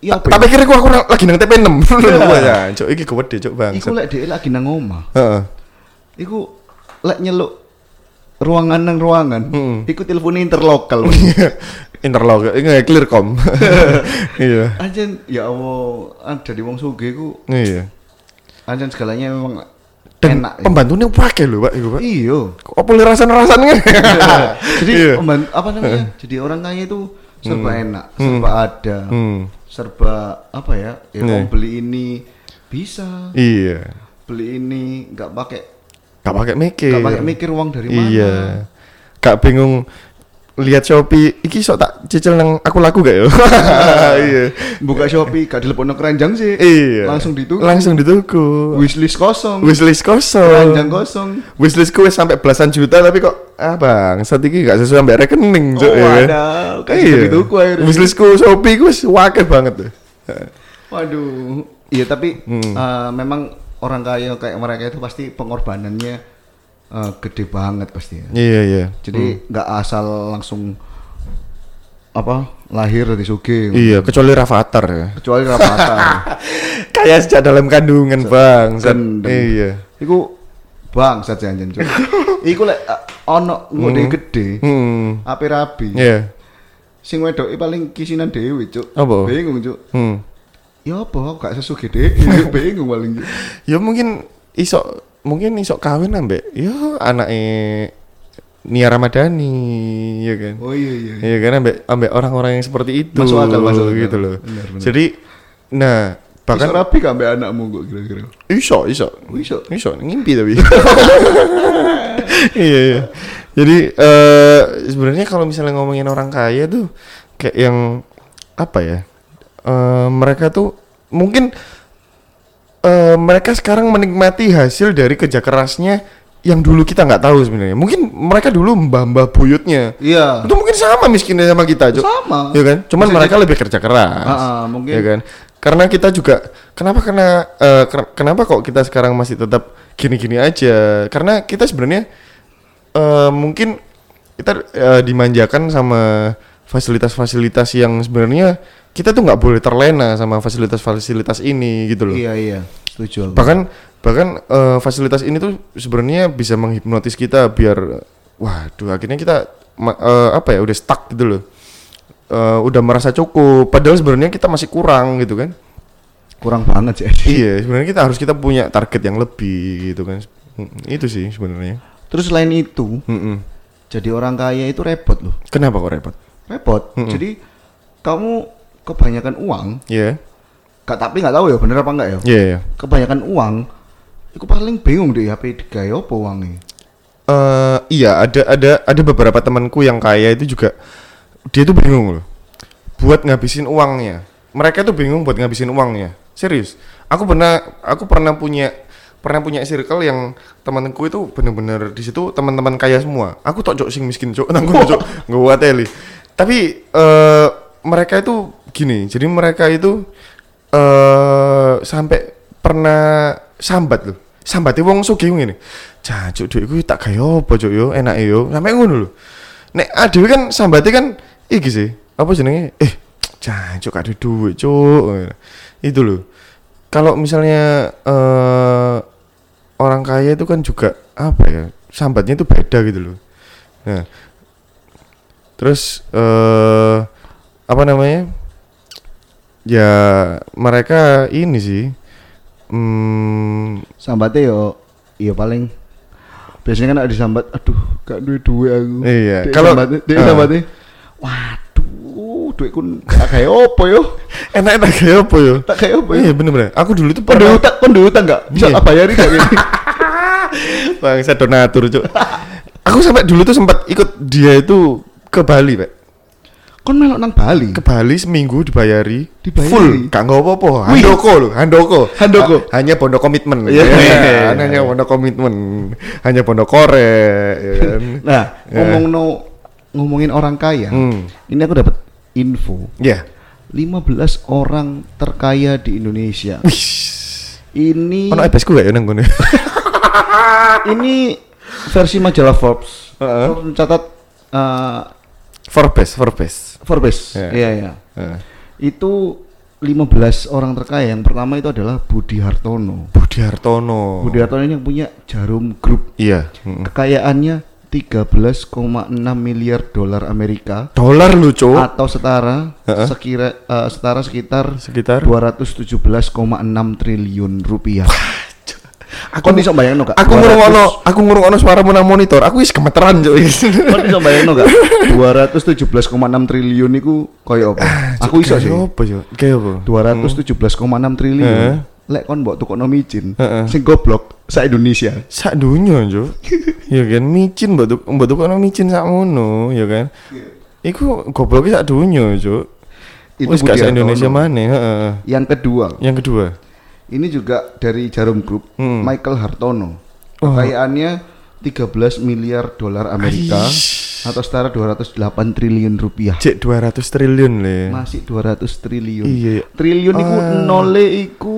Speaker 2: iya?
Speaker 1: Tak
Speaker 2: ya?
Speaker 1: pikir aku aku lagi nang TP6. Lho ya, cuk iki kewede cuk bang.
Speaker 2: Iku lek dhek lagi nang omah.
Speaker 1: Heeh.
Speaker 2: Iku lek nyeluk ruangan nang ruangan.
Speaker 1: Hmm.
Speaker 2: Iku telepon interlokal.
Speaker 1: Interlock, ini clearcom. Iya.
Speaker 2: Anjen ya Allah, ada di wong sugih iku
Speaker 1: Iya.
Speaker 2: anjen segalanya memang
Speaker 1: Dan
Speaker 2: enak. ya.
Speaker 1: pembantunya pakai lho, Pak, Pak.
Speaker 2: Iya.
Speaker 1: Kok apa rasan-rasannya?
Speaker 2: Jadi
Speaker 1: Iya.
Speaker 2: pemban- apa namanya? Jadi orang kaya itu serba enak, serba ada,
Speaker 1: Hmm.
Speaker 2: serba apa ya? Ya mau beli ini bisa,
Speaker 1: Iya.
Speaker 2: beli ini nggak pakai
Speaker 1: Gak pakai mikir.
Speaker 2: nggak pakai mikir uang dari mana.
Speaker 1: Iya. Gak bingung lihat Shopee, iki sok tak cicil nang aku laku gak ya? Iya.
Speaker 2: Buka Shopee, gak dilepon keranjang sih.
Speaker 1: Iya.
Speaker 2: Langsung dituku.
Speaker 1: Langsung dituku.
Speaker 2: Wishlist kosong.
Speaker 1: Wishlist kosong.
Speaker 2: keranjang kosong.
Speaker 1: Wishlistku wis sampai belasan juta tapi kok ah bang saat ini gak sesuai sampai rekening Cuk,
Speaker 2: Oh,
Speaker 1: ya kan?
Speaker 2: ada. Kasih
Speaker 1: iya.
Speaker 2: dari tuku akhirnya.
Speaker 1: Wishlistku Shopee ku wis wakil banget tuh
Speaker 2: Waduh. Iya tapi
Speaker 1: Hmm.
Speaker 2: eh, memang orang kaya kayak mereka itu pasti pengorbanannya eh, gede banget pasti ya.
Speaker 1: iya iya
Speaker 2: Jadi nggak asal langsung apa lahir dari suge.
Speaker 1: iya kecuali Rafathar ya
Speaker 2: Kecuali rapatan.
Speaker 1: kayak sejak dalam kandungan bang Sat-
Speaker 2: Gendeng.
Speaker 1: iya
Speaker 2: Iku bang saja anjen. Iku lek eh, ono ngode gede.
Speaker 1: hmm
Speaker 2: Ape rabi.
Speaker 1: iya
Speaker 2: Sing wedok paling kisinan dewi, Cuk.
Speaker 1: Apa?
Speaker 2: Bingung, Cuk.
Speaker 1: hmm
Speaker 2: Ya apa aku gak deh. Bingung paling.
Speaker 1: Ya mungkin iso mungkin iso kawin ambek ya anaknya Nia Ramadhani ya kan
Speaker 2: Oh iya iya.
Speaker 1: Iya kan ambek ambek orang-orang yang seperti itu
Speaker 2: Masuk akal, masuk akal.
Speaker 1: gitu loh.
Speaker 2: Benar, benar.
Speaker 1: Jadi nah
Speaker 2: Bahkan
Speaker 1: bahkan
Speaker 2: rapi ambek anakmu kok kira-kira.
Speaker 1: iso iso
Speaker 2: Oh, iso.
Speaker 1: iso ngimpi tapi. iya iya. Jadi eh sebenarnya kalau misalnya ngomongin orang kaya tuh kayak yang apa ya? Eh mereka tuh mungkin eh mereka sekarang menikmati hasil dari kerja kerasnya yang dulu kita nggak tahu sebenarnya. Mungkin mereka dulu mbah-mbah buyutnya
Speaker 2: Iya.
Speaker 1: itu mungkin sama miskinnya sama kita, Cuk.
Speaker 2: Sama.
Speaker 1: Ya kan? Cuman
Speaker 2: Bisa
Speaker 1: mereka lebih kerja keras.
Speaker 2: Ah, ah, mungkin.
Speaker 1: Ya kan? Karena kita juga kenapa karena eh, ker- kenapa kok kita sekarang masih tetap gini-gini aja? Karena kita sebenarnya eh, mungkin kita eh, dimanjakan sama fasilitas-fasilitas yang sebenarnya kita tuh nggak boleh terlena sama fasilitas-fasilitas ini gitu loh
Speaker 2: Iya iya. Setuju
Speaker 1: bahkan bahkan eh, fasilitas ini tuh sebenarnya bisa menghipnotis kita biar waduh akhirnya kita eh, apa ya udah stuck gitu loh Eh, udah merasa cukup padahal sebenarnya kita masih kurang gitu kan
Speaker 2: Kurang banget sih.
Speaker 1: iya sebenarnya kita harus kita punya target yang lebih gitu kan Mm, itu sih sebenarnya
Speaker 2: Terus selain itu,
Speaker 1: Mm-mm.
Speaker 2: jadi orang kaya itu repot loh.
Speaker 1: kenapa kok repot
Speaker 2: Repot. Jadi kamu kebanyakan uang,
Speaker 1: Iya.
Speaker 2: Gak tapi nggak tahu ya bener apa enggak ya.
Speaker 1: iya iya.
Speaker 2: Kebanyakan uang, itu paling bingung deh HP digawe apa uangnya.
Speaker 1: Eh, iya ada ada ada beberapa temanku yang kaya itu juga dia tuh bingung loh buat ngabisin uangnya. Mereka tuh bingung buat ngabisin uangnya serius. Aku pernah aku pernah punya pernah punya circle yang temanku itu bener-bener di situ teman-teman kaya semua. Aku tok cok sing miskin cok nanggung buat teli tapi eh mereka itu gini jadi mereka itu eh sampai pernah sambat loh. Sambat wong sugih ngene. Jancuk duitku tak gawe apa cuk yo? Enak yo. Sampai ngono lho. Nek adewe kan sambate kan iki sih apa jenenge? Eh jancuk gak ada duit cuk. Itu loh kalau misalnya eh orang kaya itu kan juga apa ya sambatnya itu beda gitu loh nah terus eh apa namanya ya mereka ini sih hmm,
Speaker 2: Sambatnya yo, iya paling biasanya kan ada disambat, aduh gak duit duit aku.
Speaker 1: Iya, kalau-
Speaker 2: sambatnya, dek
Speaker 1: ah.
Speaker 2: sambatnya, waduh, duitku gak kayak apa yo,
Speaker 1: enak enak kayak apa ya
Speaker 2: tak kayak apa yo.
Speaker 1: iya bener-bener aku dulu tuh pernah
Speaker 2: utang, duwe utang gak? Bisa tak bayarin gak gini?
Speaker 1: bang saya donatur cuk aku sampai dulu tuh sempat ikut dia itu ke Bali pak
Speaker 2: Kon melok nang Bali.
Speaker 1: ke Bali seminggu dibayari,
Speaker 2: Dibayari?
Speaker 1: full gak nggak apa-apa handoko loh handoko
Speaker 2: Handoko.
Speaker 1: Ha- hanya pondok komitmen
Speaker 2: Iya.
Speaker 1: Ya, hanya pondok komitmen hanya pondok kore ya kan
Speaker 2: Nah,
Speaker 1: Ya.
Speaker 2: ngomong no ngomongin orang kaya.
Speaker 1: Hmm.
Speaker 2: Ini aku dapat info.
Speaker 1: Ya.
Speaker 2: 15 orang terkaya di Indonesia.
Speaker 1: Wih.
Speaker 2: Ini
Speaker 1: Ono ebesku gak ya nang kono?
Speaker 2: ini versi majalah Forbes.
Speaker 1: Heeh.
Speaker 2: Forbes mencatat eh,
Speaker 1: Forbes, Forbes.
Speaker 2: Forbes.
Speaker 1: Ya.
Speaker 2: Iya, iya.
Speaker 1: Heeh.
Speaker 2: Itu 15 orang terkaya. Yang pertama itu adalah Budi Hartono.
Speaker 1: Budi Hartono.
Speaker 2: Budi Hartono ini yang punya Jarum Group.
Speaker 1: Iya. heeh.
Speaker 2: Kekayaannya 13,6 miliar dolar Amerika
Speaker 1: Dolar lu, Cuk.
Speaker 2: atau setara
Speaker 1: Heeh.
Speaker 2: sekira eh, setara sekitar
Speaker 1: Sekitar
Speaker 2: 217,6 triliun rupiah.
Speaker 1: Aku
Speaker 2: Kon iso bayangno gak?
Speaker 1: aku ngurungono, aku ngurungono suara nang monitor. Aku wis gemeteran, Cuk.
Speaker 2: Kon iso bayangno gak? 217,6 triliun iku koyo apa? Aku iso sih.
Speaker 1: Apa, Cuk? Kayak apa?
Speaker 2: 217,6 triliun.
Speaker 1: Heeh.
Speaker 2: Lek kon mbok tukokno micin,
Speaker 1: Heeh.
Speaker 2: sing goblok sa Indonesia.
Speaker 1: Sak dunya, Cuk. ya kan micin mbok tuk mbok tukokno micin sak ngono, ya kan. Iku goblok sak dunya, Cuk.
Speaker 2: Itu
Speaker 1: Wis Indonesia mana, heeh.
Speaker 2: Yang kedua,
Speaker 1: Yang kedua.
Speaker 2: Ini juga dari Jarum Group,
Speaker 1: Hmm.
Speaker 2: Michael Hartono.
Speaker 1: Oh.
Speaker 2: Kekayaannya 13 miliar dolar Amerika
Speaker 1: Aish.
Speaker 2: atau setara 208 triliun rupiah.
Speaker 1: Cek 200 triliun le.
Speaker 2: Masih 200 triliun.
Speaker 1: Iya.
Speaker 2: Triliun iku
Speaker 1: Ah.
Speaker 2: nole iku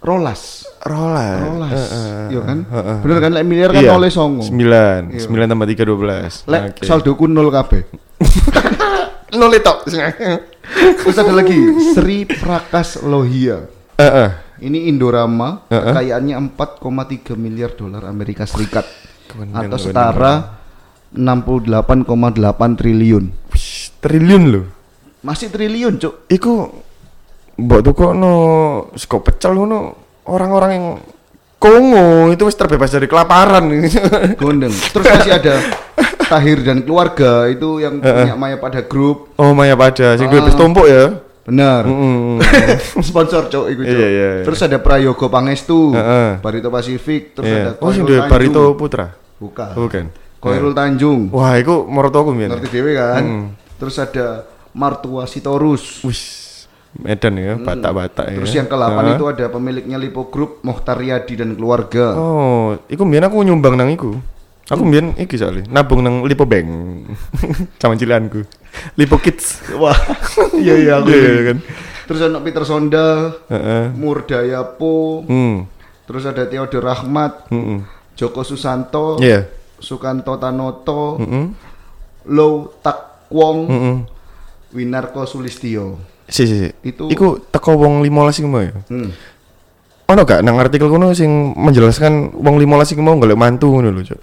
Speaker 2: rolas.
Speaker 1: Rolas.
Speaker 2: Rolas.
Speaker 1: Heeh.
Speaker 2: Iya kan?
Speaker 1: Heeh.
Speaker 2: Bener kan lek miliar kan
Speaker 1: Iya.
Speaker 2: nole songo.
Speaker 1: 9.
Speaker 2: Iya.
Speaker 1: 9 tambah 3 12.
Speaker 2: Lek
Speaker 1: Oke.
Speaker 2: saldoku nol kabeh.
Speaker 1: nol itu.
Speaker 2: Terus ada lagi Sri Prakas Lohia.
Speaker 1: Heeh.
Speaker 2: Ini Indorama,
Speaker 1: Heeh.
Speaker 2: kekayaannya 4,3 miliar dolar Amerika Serikat
Speaker 1: Kebenaran,
Speaker 2: atau setara 68,8 triliun.
Speaker 1: Triliun lho.
Speaker 2: Masih triliun, Cuk.
Speaker 1: Iku mbok tukokno sego pecel ngono orang-orang yang Kongo itu wis terbebas dari kelaparan.
Speaker 2: Gondeng. Terus masih ada Tahir dan keluarga itu yang punya Maya pada grup.
Speaker 1: oh Maya pada sing
Speaker 2: Ah.
Speaker 1: tumpuk ya.
Speaker 2: Benar.
Speaker 1: Mm.
Speaker 2: Sponsor cok itu cok.
Speaker 1: Iya, iya, iya.
Speaker 2: Terus ada Prayogo Pangestu,
Speaker 1: Heeh.
Speaker 2: Barito Pasifik, terus ada
Speaker 1: Iya. Oh sing
Speaker 2: Khairul
Speaker 1: duwe Barito
Speaker 2: Tanjung.
Speaker 1: Putra.
Speaker 2: Bukan.
Speaker 1: Bukan.
Speaker 2: Khairul Tanjung.
Speaker 1: Wah, iku mertuaku mbiyen.
Speaker 2: Ngerti dewe kan?
Speaker 1: Mm.
Speaker 2: Terus ada Martua Sitorus.
Speaker 1: Wis Medan ya, Batak-Batak ya.
Speaker 2: Hmm. Terus yang ke-8
Speaker 1: Heeh.
Speaker 2: itu ada pemiliknya Lipo Group, Mohtar Riyadi dan keluarga.
Speaker 1: Oh, iku mbiyen aku nyumbang nang iku. Aku mbiyen iki soalnya nabung nang Lipo Bank. Sama cilanku. Lipo Kids.
Speaker 2: Wah, iya iya aku.
Speaker 1: Iya, iya kan.
Speaker 2: Terus ada Peter Sonda,
Speaker 1: Heeh.
Speaker 2: Murdayapo,
Speaker 1: Hmm.
Speaker 2: terus ada Theodor Rahmat,
Speaker 1: Heeh.
Speaker 2: Joko Susanto,
Speaker 1: Iya.
Speaker 2: Sukanto Tanoto,
Speaker 1: Heeh.
Speaker 2: Low Tak Wong,
Speaker 1: Heeh.
Speaker 2: Winarko Sulistio.
Speaker 1: Si si si.
Speaker 2: Itu-
Speaker 1: iku teko wong 15 iku mau ya.
Speaker 2: Hmm.
Speaker 1: Ono gak nang artikel kono sing menjelaskan wong 15 iku mau golek mantu ngono lho, Cuk.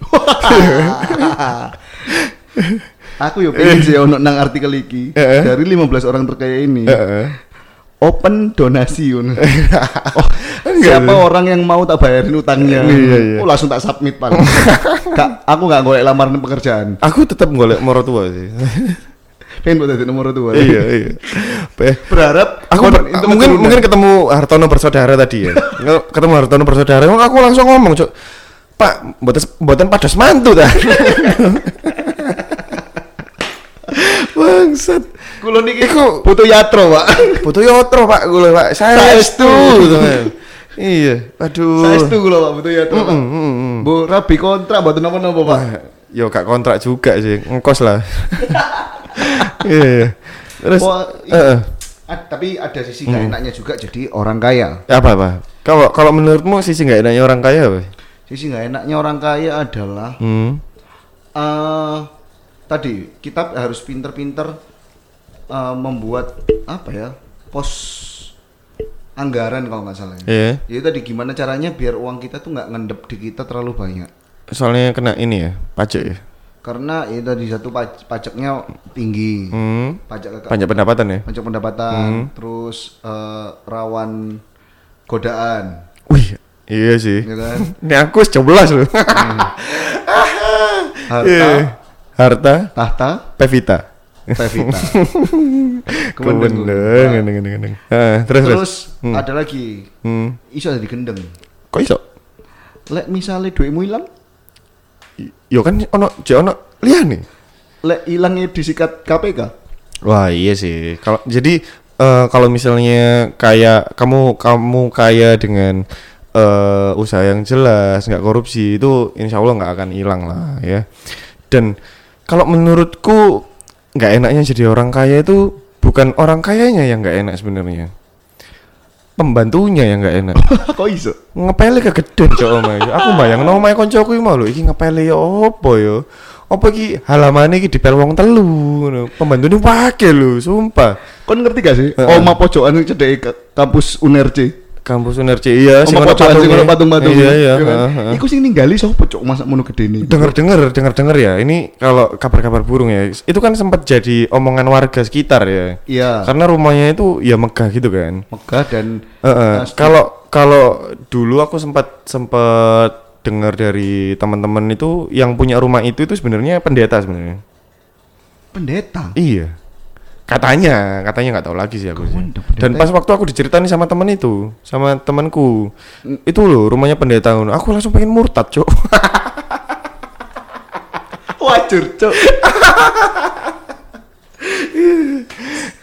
Speaker 2: Aku yo pengen sih ono nang artikel iki dari 15 orang terkaya ini. Open donasi ngono. oh, siapa orang yang mau tak bayarin utangnya?
Speaker 1: Iya, iya.
Speaker 2: Oh, langsung tak submit pak. Kak, aku nggak golek lamaran pekerjaan.
Speaker 1: Aku tetap golek mertua sih.
Speaker 2: Buat jadi nomor dua.
Speaker 1: iya, iya.
Speaker 2: Berharap
Speaker 1: Aku ber- mungkin mungkin ketemu Hartono bersaudara tadi ya. Ketemu Hartono bersaudara, aku langsung ngomong, Cuk. Pak, mboten mboten pados mantu ta. Bangsat.
Speaker 2: Kulo niki
Speaker 1: Iku-
Speaker 2: butuh yatro, Pak.
Speaker 1: Butuh yotro, Pak, kula, Pak.
Speaker 2: Saestu.
Speaker 1: Saestu. gitu. Iya, aduh.
Speaker 2: Saestu kulo, Pak, butuh yatro, Pak.
Speaker 1: Mm, mm, mm.
Speaker 2: Bu rabi kontrak buat napa-napa, Pak.
Speaker 1: Wah, yo gak kontrak juga sih, ngkos lah. Iya. iya. Terus
Speaker 2: Wah,
Speaker 1: heeh.
Speaker 2: Ah, tapi ada sisi nggak enaknya juga jadi orang kaya.
Speaker 1: apa apa? Kalau kalau menurutmu sisi nggak enaknya orang kaya apa?
Speaker 2: Sisi nggak enaknya orang kaya adalah
Speaker 1: Hmm.
Speaker 2: eh tadi kita harus pinter-pinter eh, membuat apa ya pos anggaran kalau nggak salah. ya.
Speaker 1: Iya.
Speaker 2: Jadi tadi gimana caranya biar uang kita tuh nggak ngendep di kita terlalu banyak.
Speaker 1: Soalnya kena ini ya, pajak ya.
Speaker 2: Karena itu tadi satu paj- pajaknya tinggi,
Speaker 1: Hmm.
Speaker 2: pajak ke-
Speaker 1: Pajak pendapatan ya.
Speaker 2: pajak pendapatan, terus eh, rawan godaan,
Speaker 1: Wih, iya sih.
Speaker 2: ya kan?
Speaker 1: Ini aku sebelas loh.
Speaker 2: Harta,
Speaker 1: Iya. Harta,
Speaker 2: tahta,
Speaker 1: Pevita.
Speaker 2: Pevita.
Speaker 1: Kebener,
Speaker 2: Nah,
Speaker 1: gendeng, gendeng, gendeng. Ah, terus terus.
Speaker 2: Terus ada lagi
Speaker 1: Hmm.
Speaker 2: iso ada gendeng.
Speaker 1: Kok iso?
Speaker 2: Lek misalnya duitmu hilang,
Speaker 1: Yo kan ono, jek ono liyane.
Speaker 2: lek hilangnya disikat KPK.
Speaker 1: Wah iya sih. Kalau jadi eh, kalau misalnya kayak kamu kamu kaya dengan eh, usaha yang jelas, nggak korupsi itu insya Allah nggak akan hilang lah ya. Dan kalau menurutku nggak enaknya jadi orang kaya itu bukan orang kayanya yang nggak enak sebenarnya pembantunya yang nggak enak
Speaker 2: Kok iso?
Speaker 1: ngepele kegeden cok omae aku bayang no omae koncoku mau lho iki ngepele ya opo ya apa iki halamane iki dipel wong telu ngono pembantune wake lho sumpah
Speaker 2: Kon ngerti gak sih? Oma pojokan cedek ka- kampus UNERC.
Speaker 1: Kampus Unerci iya sing ono
Speaker 2: pojokan sing ono patung-patung.
Speaker 1: iya iya
Speaker 2: ya kan? Iku sing ninggali sapa cok masa mono gedene.
Speaker 1: dengar dengar dengar dengar ya ini kalau kabar-kabar burung ya itu kan sempat jadi omongan warga sekitar ya
Speaker 2: Iya.
Speaker 1: karena rumahnya itu ya megah gitu kan
Speaker 2: Megah dan
Speaker 1: Heeh.
Speaker 2: Pasti.
Speaker 1: Kalau kalau dulu aku sempat sempat dengar dari teman-teman itu yang punya rumah itu itu sebenarnya pendeta sebenarnya.
Speaker 2: pendeta.
Speaker 1: Iya. Katanya, katanya nggak tahu lagi sih aku. sih. Dan pas waktu aku diceritain sama teman itu, sama temanku,
Speaker 2: Hmm.
Speaker 1: itu loh rumahnya pendeta. Aku langsung pengen murtad, cok.
Speaker 2: Wajur, cok.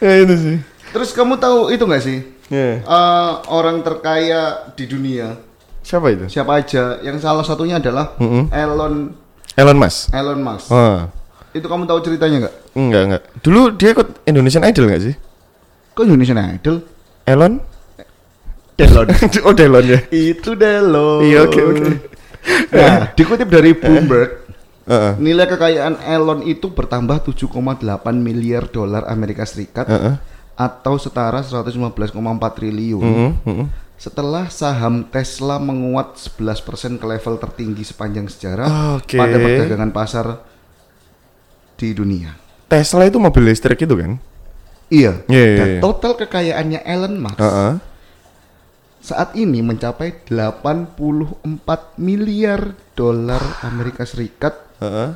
Speaker 1: ya itu sih.
Speaker 2: Terus kamu tahu itu nggak sih?
Speaker 1: Ya.
Speaker 2: Eh, orang terkaya di dunia
Speaker 1: Siapa itu?
Speaker 2: siapa aja? Yang salah satunya adalah
Speaker 1: Mm-mm.
Speaker 2: Elon
Speaker 1: Elon Musk.
Speaker 2: Elon Musk.
Speaker 1: Oh.
Speaker 2: Itu kamu tahu ceritanya nggak?
Speaker 1: Enggak, enggak. Dulu dia ikut Indonesian Idol nggak sih?
Speaker 2: Kok Indonesian Idol?
Speaker 1: Elon?
Speaker 2: Delon.
Speaker 1: oh, Delon ya.
Speaker 2: itu Delon.
Speaker 1: Iya, oke, oke.
Speaker 2: Nah, dikutip dari Bloomberg,
Speaker 1: Heeh.
Speaker 2: nilai kekayaan Elon itu bertambah 7,8 miliar dolar Amerika Serikat
Speaker 1: Heeh.
Speaker 2: atau setara 115,4 triliun.
Speaker 1: Heeh, heeh.
Speaker 2: Setelah saham Tesla menguat 11% ke level tertinggi sepanjang sejarah
Speaker 1: Oke.
Speaker 2: pada perdagangan pasar di dunia.
Speaker 1: Tesla itu mobil listrik itu kan?
Speaker 2: Iya.
Speaker 1: Iya, iya,
Speaker 2: Dan
Speaker 1: iya.
Speaker 2: total kekayaannya Elon Musk
Speaker 1: Heeh.
Speaker 2: saat ini mencapai 84 miliar dolar Amerika Serikat
Speaker 1: Heeh.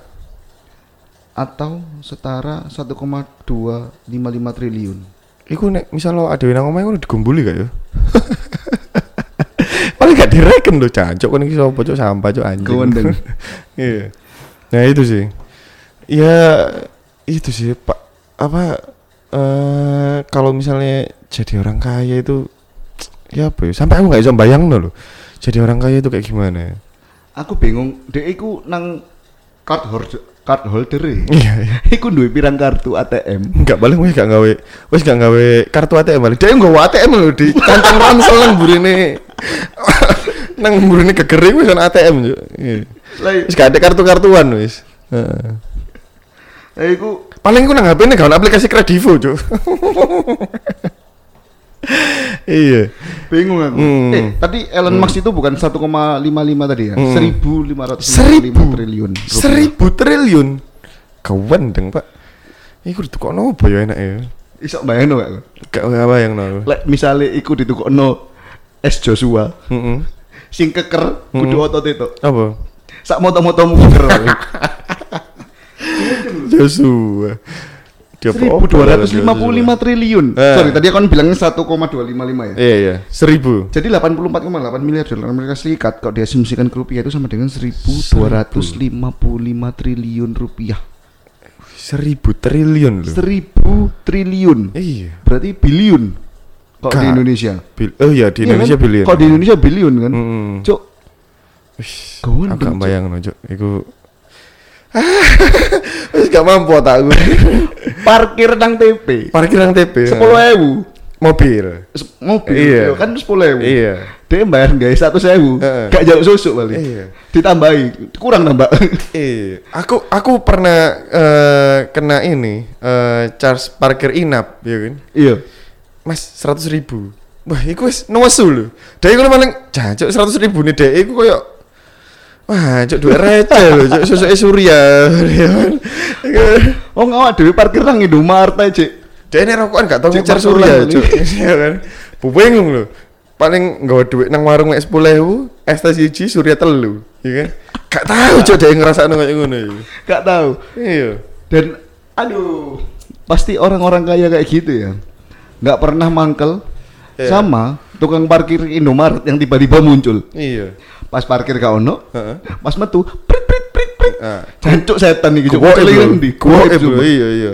Speaker 2: atau setara 1,255 triliun.
Speaker 1: Iku nek misal lo ada yang ngomong digombuli gak ya? Paling gak direken lo cancok kan iki sapa cok sampah cok anjing. Iya. Nah itu sih. Ya itu sih Pak apa eh kalau misalnya jadi orang kaya itu ya apa ya sampai aku nggak bisa bayang loh jadi orang kaya itu kayak gimana
Speaker 2: Aku bingung, dek iku nang card holder card holder e.
Speaker 1: iya iya
Speaker 2: Iku duwe pirang kartu ATM.
Speaker 1: Enggak balik wis gak gawe wis gak gawe kartu ATM balik. Dia nggawa ATM lho di kantong ransel nang burine. nang burine gegere wis kan ATM yo. Iya. Wis gak ada kartu-kartuan wis. Heeh.
Speaker 2: Lah iku
Speaker 1: Paling ku nang HP ne gawe aplikasi Kredivo, Cuk. iya.
Speaker 2: bingung aku.
Speaker 1: Hmm.
Speaker 2: Eh, tadi Elon Musk itu bukan 1,55 tadi ya?
Speaker 1: Hmm.
Speaker 2: 1555
Speaker 1: Seribu
Speaker 2: triliun. rupiah.
Speaker 1: Seribu triliun. Kewendeng, Pak. Iku ditukokno apa ya enak ya?
Speaker 2: Iso bayangno gak?
Speaker 1: Gak gak bayang no.
Speaker 2: Lek misale iku ditukokno es Joshua
Speaker 1: Heeh.
Speaker 2: sing keker kudu otot itu.
Speaker 1: Apa?
Speaker 2: Sak moto-motomu keker.
Speaker 1: Joshua. Dia apa?
Speaker 2: 1255 triliun.
Speaker 1: Eh.
Speaker 2: Sorry, tadi aku kan bilangnya 1,255 ya.
Speaker 1: Iya iya, seribu.
Speaker 2: Jadi 84,8 miliar dolar Amerika Serikat kalau diasumsikan ke rupiah itu sama dengan 1255 triliun rupiah.
Speaker 1: Seribu triliun loh.
Speaker 2: 1000 triliun.
Speaker 1: Iya.
Speaker 2: Berarti biliun. Kalau di. Indonesia.
Speaker 1: Bil oh iya di
Speaker 2: Iya
Speaker 1: Indonesia
Speaker 2: kan?
Speaker 1: bilion.
Speaker 2: Kalau di Indonesia biliun kan.
Speaker 1: Hmm.
Speaker 2: Cuk,
Speaker 1: Wih, agak bayang no, Cuk. Iku Wis gak mampu otakku.
Speaker 2: parkir nang TP.
Speaker 1: Parkir nang TP.
Speaker 2: Sepuluh ewu.
Speaker 1: mobil.
Speaker 2: Mobil
Speaker 1: Iya.
Speaker 2: kan sepuluh ewu.
Speaker 1: Iya.
Speaker 2: Dia bayar guys satu sewu. Gak jauh susuk balik.
Speaker 1: Iya.
Speaker 2: Ditambahi kurang nambah.
Speaker 1: Iya, aku aku pernah eh, kena ini eh, charge parkir inap, ya kan?
Speaker 2: iya.
Speaker 1: Mas seratus ribu. Wah, iku wis nesu lho. Dek iku paling jancuk seratus ribu nih dek iku koyo Wah, cuk duit receh lho, cuk susuke Surya. ya kan?
Speaker 2: Oh ngawak dewe parkir nang Indomaret aja.
Speaker 1: Dek ini rokokan gak tau
Speaker 2: maksulan
Speaker 1: Surya, cuk. Iya kan? Bu bingung lho. Paling nggawa duit nang warung mek 10.000, es teh siji Surya telu, ya kan? Gak tahu cuk dek ngrasakno kayak ngono iki.
Speaker 2: Gak tahu.
Speaker 1: Iya.
Speaker 2: Dan aduh, pasti orang-orang kaya kayak gitu ya. Nggak pernah mangkel
Speaker 1: Iya.
Speaker 2: sama tukang parkir Indomaret yang tiba-tiba muncul.
Speaker 1: Iya.
Speaker 2: Pas parkir gak ono, pas metu prit prit prit prit.
Speaker 1: Ah.
Speaker 2: Jancuk setan iki
Speaker 1: bro.
Speaker 2: nang ndi? Sumpah.
Speaker 1: Iya iya.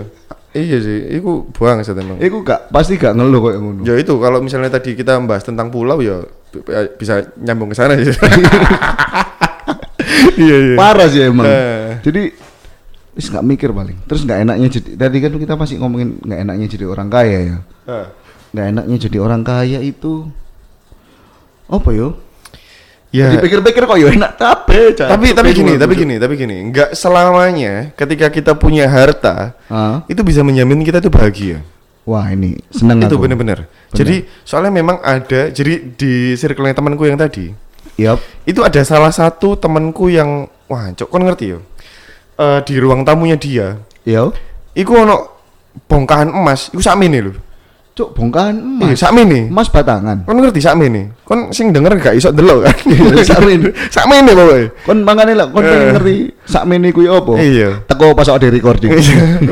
Speaker 1: Iya sih, iku buang emang.
Speaker 2: Iku gak pasti gak ngeluh kayak ngono.
Speaker 1: Ya itu kalau misalnya tadi kita membahas tentang pulau ya bisa nyambung ke sana sih. Iya iya.
Speaker 2: Parah sih emang. Jadi Terus nggak mikir paling. Terus nggak enaknya jadi tadi kan kita masih ngomongin nggak enaknya jadi orang kaya ya. Nggak enaknya jadi orang kaya itu apa yo?
Speaker 1: Ya.
Speaker 2: Dipikir-pikir kok yo enak tapi
Speaker 1: tapi tapi gini, tapi gini, tapi gini, nggak selamanya ketika kita punya harta
Speaker 2: Ah,
Speaker 1: itu bisa menjamin kita tuh bahagia.
Speaker 2: wah ini seneng
Speaker 1: itu
Speaker 2: aku.
Speaker 1: bener-bener. Jadi soalnya memang ada, jadi di circle temanku yang tadi
Speaker 2: Yap.
Speaker 1: itu ada salah satu temanku yang wah, cok kon ngerti yo. Eh, di ruang tamunya dia,
Speaker 2: Yo.
Speaker 1: iku ono bongkahan emas, iku sakmene lho.
Speaker 2: Cuk bongkahan
Speaker 1: Iya,
Speaker 2: emas.
Speaker 1: sakmene.
Speaker 2: Emas batangan.
Speaker 1: Kon ngerti sakmene? Kon sing denger gak iso delok kan?
Speaker 2: Sakmene.
Speaker 1: sakmene pokoke.
Speaker 2: Kon mangane lah kon pengen
Speaker 1: Eh.
Speaker 2: ngerti sakmene kuwi apa?
Speaker 1: Iya.
Speaker 2: Teko pas ada recording.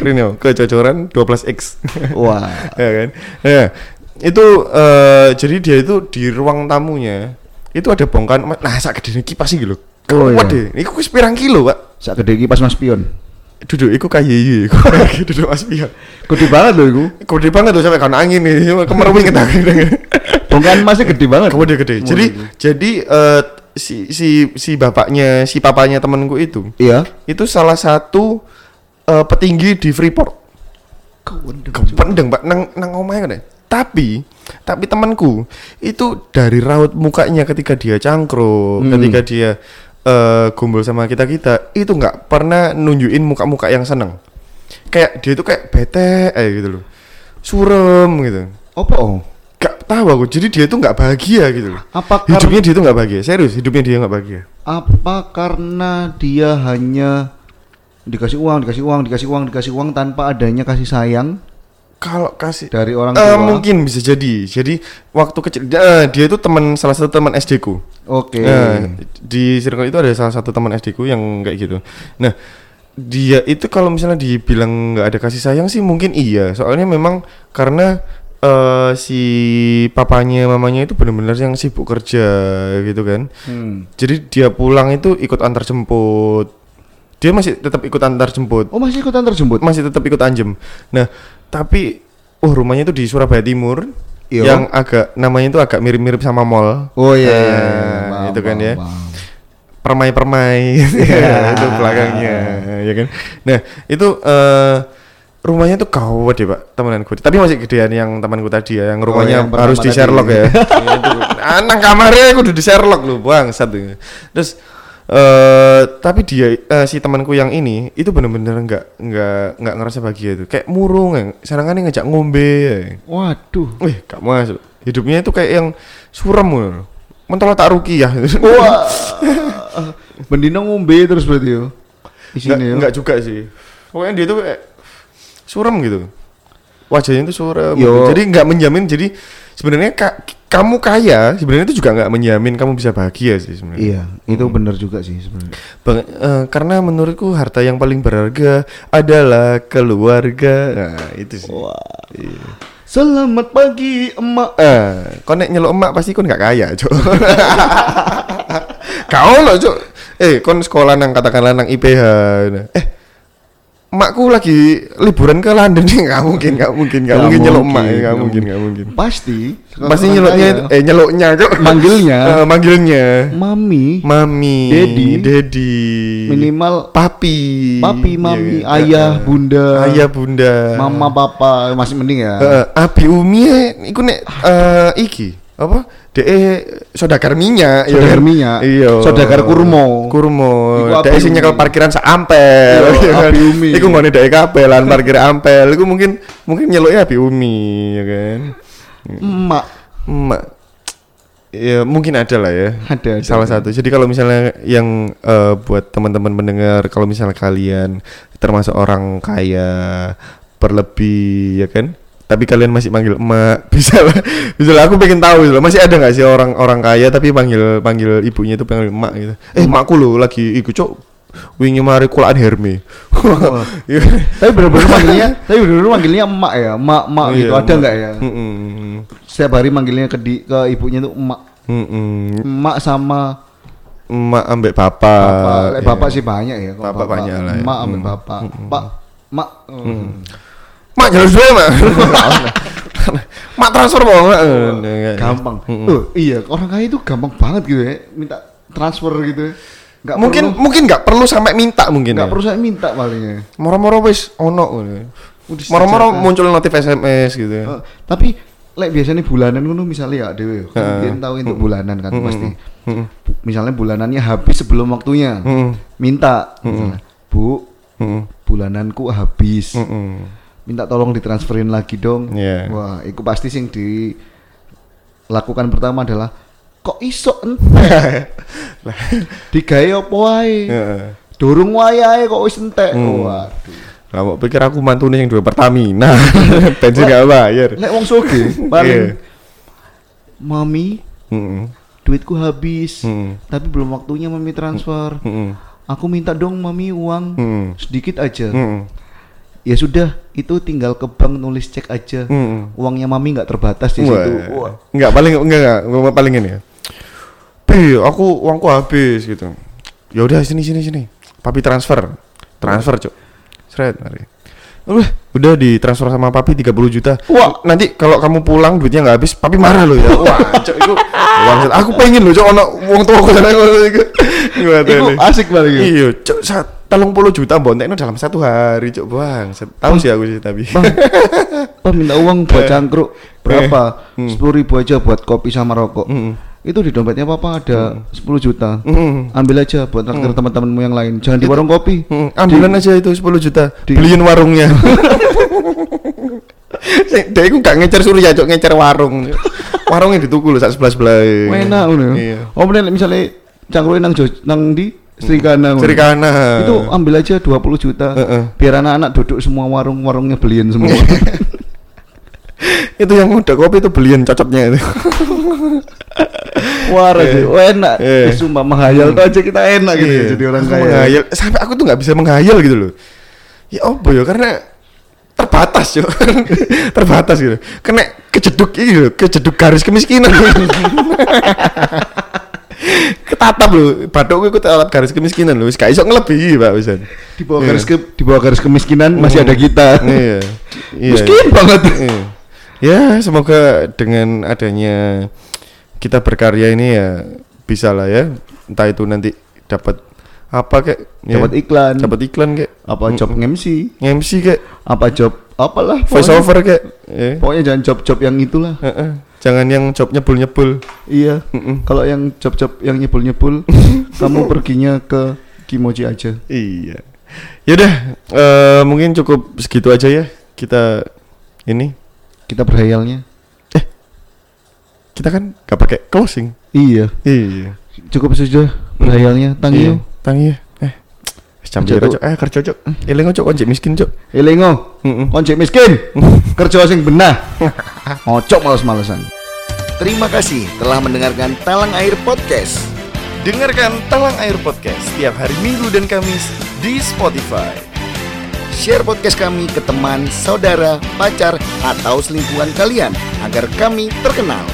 Speaker 1: Rino kecocoran 12x.
Speaker 2: Wah.
Speaker 1: ya kan? Ya. Itu eh, jadi dia itu di ruang tamunya itu ada bongkahan emas. Nah, sak gede kipas iki lho.
Speaker 2: Oh, iya.
Speaker 1: deh. Iku wis pirang kilo, Pak.
Speaker 2: Sak gede iki pas Mas Pion.
Speaker 1: Duduk iku kayi iku. Duduk Mas Pia.
Speaker 2: Gede banget loh iku.
Speaker 1: Gede banget tuh sampai kan angin nih. Kemerwing kita.
Speaker 2: Bongkahan emasnya gede banget.
Speaker 1: Kamu dia gede.
Speaker 2: Oh,
Speaker 1: Jadi
Speaker 2: gitu.
Speaker 1: jadi eh, si si si bapaknya, si papanya temanku itu
Speaker 2: Iya.
Speaker 1: itu salah satu eh, petinggi di Freeport. Kependeng, Pak, nang nang omahe kan. Tapi tapi temanku itu dari raut mukanya ketika dia cangkruk,
Speaker 2: Hmm.
Speaker 1: ketika dia eh gombol sama kita-kita, itu nggak pernah nunjukin muka-muka yang seneng. Kayak dia itu kayak bete eh gitu loh. Surem gitu.
Speaker 2: Apa? Oh?
Speaker 1: Gak tahu aku. Jadi dia itu nggak bahagia gitu loh.
Speaker 2: Apa
Speaker 1: Hidupnya dia itu nggak bahagia. Serius, hidupnya dia nggak bahagia.
Speaker 2: apa karena dia hanya dikasih uang, dikasih uang, dikasih uang, dikasih uang tanpa adanya kasih sayang
Speaker 1: Kalau kasih
Speaker 2: dari orang
Speaker 1: Eh,
Speaker 2: tua?
Speaker 1: mungkin bisa jadi. Jadi waktu kecil dia, dia itu teman salah satu teman SD ku.
Speaker 2: Oke.
Speaker 1: Nah, di circle itu ada salah satu teman SD ku yang kayak gitu. Nah, dia itu kalau misalnya dibilang nggak ada kasih sayang sih mungkin iya. Soalnya memang karena eh, si papanya mamanya itu benar-benar yang sibuk kerja gitu kan.
Speaker 2: Hmm.
Speaker 1: Jadi dia pulang itu ikut antar jemput. Dia masih tetap ikut antar jemput
Speaker 2: Oh masih ikutan terjemput?
Speaker 1: masih tetap ikut anjem. Nah, tapi oh rumahnya itu di Surabaya Timur
Speaker 2: Iya.
Speaker 1: yang agak namanya itu agak mirip-mirip sama mall.
Speaker 2: Oh iya.
Speaker 1: Nah,
Speaker 2: iya, iya. Paham,
Speaker 1: itu kan ya.
Speaker 2: paham.
Speaker 1: Permai-permai itu belakangnya, ya kan. Nah, itu eh rumahnya tuh gawat deh, Pak, temanku. Tapi masih gedean yang temanku tadi ya, yang rumahnya
Speaker 2: yang pertama
Speaker 1: harus di
Speaker 2: tadi.
Speaker 1: Sherlock ya. Itu. Anak kamarnya aku udah di Sherlock lu, bangsat. Terus eh tapi dia eh, si temanku yang ini itu bener-bener nggak nggak nggak ngerasa bahagia itu kayak murung ya serangan ngajak ngombe ya.
Speaker 2: Waduh.
Speaker 1: Wih, gak masuk. Hidupnya itu kayak yang suram loh. Mentol tak ruki ya.
Speaker 2: Wah. Bendino ngombe terus berarti yo.
Speaker 1: Enggak juga sih. Pokoknya dia tuh kayak suram gitu. Wajahnya itu suram.
Speaker 2: Yo.
Speaker 1: Jadi nggak menjamin. Jadi sebenarnya ka- kamu kaya, sebenarnya itu juga nggak menjamin kamu bisa bahagia sih sebenarnya.
Speaker 2: Iya, itu benar juga sih sebenarnya.
Speaker 1: Eh, karena menurutku harta yang paling berharga adalah keluarga. Nah, itu sih. Iya.
Speaker 2: Selamat pagi, emak.
Speaker 1: Eh, kau nek nyeluk emak pasti kau nggak kaya, cok. Kau loh, cok. Eh, kon sekolah nang katakanlah nang IPH. nah. Eh, emakku lagi liburan ke London nih, nggak mungkin, nggak mungkin, nggak mungkin emak, ya, nggak mungkin, nggak mungkin.
Speaker 2: Pasti.
Speaker 1: Pasti
Speaker 2: kaya.
Speaker 1: eh nyeluknya, cok.
Speaker 2: Manggilnya.
Speaker 1: Eh, manggilnya.
Speaker 2: Mami,
Speaker 1: Mami,
Speaker 2: Dedi.
Speaker 1: Dedi,
Speaker 2: minimal
Speaker 1: papi,
Speaker 2: papi, mami,
Speaker 1: Iya kan?
Speaker 2: ayah,
Speaker 1: Eh,
Speaker 2: bunda,
Speaker 1: ayah, bunda,
Speaker 2: mama, papa, masih mending ya.
Speaker 1: Abi Umi eh, iku nek eh, iki apa? Dek saudagar minyak, ya
Speaker 2: Saudagar
Speaker 1: kan?
Speaker 2: minyak.
Speaker 1: Iya.
Speaker 2: Saudagar. Kurma. Iku Abi
Speaker 1: Dek sing nyekel parkiran sak ampel.
Speaker 2: Iya,
Speaker 1: ya kan?
Speaker 2: Umi.
Speaker 1: Iku nggone dek kabeh lan parkir ampel. Iku mungkin mungkin nyeluknya Abi Umi, ya kan?
Speaker 2: Emak.
Speaker 1: Emak. Ya mungkin ada lah ya.
Speaker 2: Ada, ada,
Speaker 1: Salah
Speaker 2: ada.
Speaker 1: satu. Jadi kalau misalnya yang eh, buat teman-teman mendengar, kalau misalnya kalian termasuk orang kaya berlebih, ya kan? Tapi kalian masih manggil emak, bisa lah. Bisa lah. Aku pengen tahu gitu loh. Masih ada nggak sih orang orang kaya tapi panggil panggil ibunya itu panggil emak gitu. Eh emakku lo lagi ikut cok. Wingi mari kulaan Herme. Iya.
Speaker 2: Tapi bener-bener manggilnya, tapi bener-bener manggilnya emak ya, emak, emak gitu.
Speaker 1: Iya,
Speaker 2: Ada
Speaker 1: emak.
Speaker 2: nggak ya?
Speaker 1: Mm-mm.
Speaker 2: Setiap hari manggilnya ke di, ke ibunya tuh emak, emak sama
Speaker 1: Emak ambek bapak.
Speaker 2: bapak. Lek
Speaker 1: Iya.
Speaker 2: bapak sih banyak ya. kalau
Speaker 1: Bapak banyak lah ya.
Speaker 2: Emak ambek
Speaker 1: Hmm.
Speaker 2: bapak. Pak, mak. hmm.
Speaker 1: Mak jalan dua mak. mak transfer mau mak.
Speaker 2: Gampang. Oh, iya, orang kaya itu gampang banget gitu ya, minta transfer gitu. ya. Nggak
Speaker 1: mungkin
Speaker 2: perlu-
Speaker 1: mungkin nggak perlu sampai minta mungkin
Speaker 2: nggak
Speaker 1: ya.
Speaker 2: perlu saya minta palingnya
Speaker 1: Moro-moro wis ono Moro-moro muncul notif SMS gitu ya.
Speaker 2: Eh, tapi lek biasanya bulanan ngono misalnya ya dewe kan biyen tahu untuk bulanan kan pasti
Speaker 1: Mm-mm.
Speaker 2: Bu- misalnya bulanannya habis sebelum waktunya minta misalnya, bu bulananku habis. Minta tolong ditransferin lagi dong
Speaker 1: Iya.
Speaker 2: wah itu pasti sing dilakukan pertama adalah kok iso entek digawe apa wae
Speaker 1: Heeh.
Speaker 2: durung wayahe kok wis entek
Speaker 1: Hmm.
Speaker 2: waduh
Speaker 1: Lah mau pikir aku mantune yang dua Pertamina. Bensin gak bayar.
Speaker 2: lek wong soge paling
Speaker 1: Iya.
Speaker 2: mami
Speaker 1: Mm-mm.
Speaker 2: duitku habis
Speaker 1: Mm-mm.
Speaker 2: tapi belum waktunya mami transfer aku minta dong mami uang sedikit aja ya sudah itu tinggal ke bank nulis cek aja
Speaker 1: Mm-mm.
Speaker 2: uangnya mami nggak terbatas di
Speaker 1: Wah.
Speaker 2: situ Wah.
Speaker 1: Enggak paling enggak enggak paling ini ya. Pi, aku uangku habis gitu. Ya udah sini sini sini. Papi transfer. Transfer, Cuk. Seret mari. Udah, udah ditransfer sama papi 30 juta.
Speaker 2: Wah.
Speaker 1: nanti kalau kamu pulang duitnya nggak habis, papi marah loh ya. Wah, Cuk, itu. Aku pengen loh, Cuk, ono wong tua aku sana ngono iku. Gimana
Speaker 2: Itu asik banget ya.
Speaker 1: Iya, Cuk, saat telung puluh juta bontekno dalam satu hari, Cuk, bang. Tahu sih aku sih tapi.
Speaker 2: bang bang minta uang buat cangkruk berapa
Speaker 1: Hmm.
Speaker 2: sepuluh ribu aja buat kopi sama rokok
Speaker 1: Mm.
Speaker 2: itu di dompetnya papa ada 10 juta
Speaker 1: Mm.
Speaker 2: ambil aja buat traktir teman-temanmu yang lain jangan di warung kopi
Speaker 1: Hmm, ambilan aja itu 10 juta.
Speaker 2: di-
Speaker 1: Beliin warungnya. Dia itu gak ngecer surya, cok ngecer warung. Warungnya dituku loh saat sebelah sebelah.
Speaker 2: enak ngono ya.
Speaker 1: Iya.
Speaker 2: oh bener misalnya cangkruk nang nang di Serikana ngono.
Speaker 1: Serikana.
Speaker 2: itu ambil aja 20 juta
Speaker 1: Heeh.
Speaker 2: biar anak-anak duduk semua warung-warungnya beliin semua
Speaker 1: itu yang udah kopi itu beliin cocoknya itu.
Speaker 2: Wah, aja. Oh, enak.
Speaker 1: Eh.
Speaker 2: Eh, sumpah menghayal tuh aja kita enak gitu ya,
Speaker 1: Iya.
Speaker 2: jadi orang kaya.
Speaker 1: menghayal. Sampai aku tuh nggak bisa menghayal gitu loh. Ya apa ya karena terbatas yo. terbatas gitu. Kena kejeduk ini loh, kejeduk garis kemiskinan. Ketatap batuk gue tetap garis kemiskinan loh. Wis gak iso ngelebihi, Pak Wisan.
Speaker 2: Di bawah garis ke di bawah garis kemiskinan masih ada kita.
Speaker 1: Iya. Iya.
Speaker 2: Miskin banget.
Speaker 1: Iya. Ya, semoga dengan adanya kita berkarya ini ya bisa lah ya. Entah itu nanti dapat apa kayak ya,
Speaker 2: Dapat iklan.
Speaker 1: dapat iklan kayak
Speaker 2: Apa job MC?
Speaker 1: MC kayak
Speaker 2: Apa job apalah
Speaker 1: voice over kayak ya.
Speaker 2: Pokoknya jangan job-job yang itulah.
Speaker 1: Heeh. Jangan yang job nyebul-nyebul.
Speaker 2: Iya.
Speaker 1: Mm-mm.
Speaker 2: Kalau yang job-job yang nyebul-nyebul, kamu perginya ke Kimoji aja.
Speaker 1: Iya. Yaudah, eh mungkin cukup segitu aja ya. Kita ini
Speaker 2: Kita berhayalnya.
Speaker 1: kita kan gak pakai closing.
Speaker 2: Iya.
Speaker 1: Iya.
Speaker 2: Cukup sudah berhayalnya. Thank
Speaker 1: Iya.
Speaker 2: you.
Speaker 1: Thank you. Eh. Jam piro. Cok? Eh, kerja, Cok. Eling Cok, konjek miskin, Cok.
Speaker 2: Elingo.
Speaker 1: Heeh.
Speaker 2: Konjek miskin. Kerja sing benah. Ngocok males-malesan. Terima kasih telah mendengarkan Talang Air Podcast.
Speaker 1: Dengarkan Talang Air Podcast setiap hari Minggu dan Kamis di Spotify.
Speaker 2: Share podcast kami ke teman, saudara, pacar, atau selingkuhan kalian agar kami terkenal.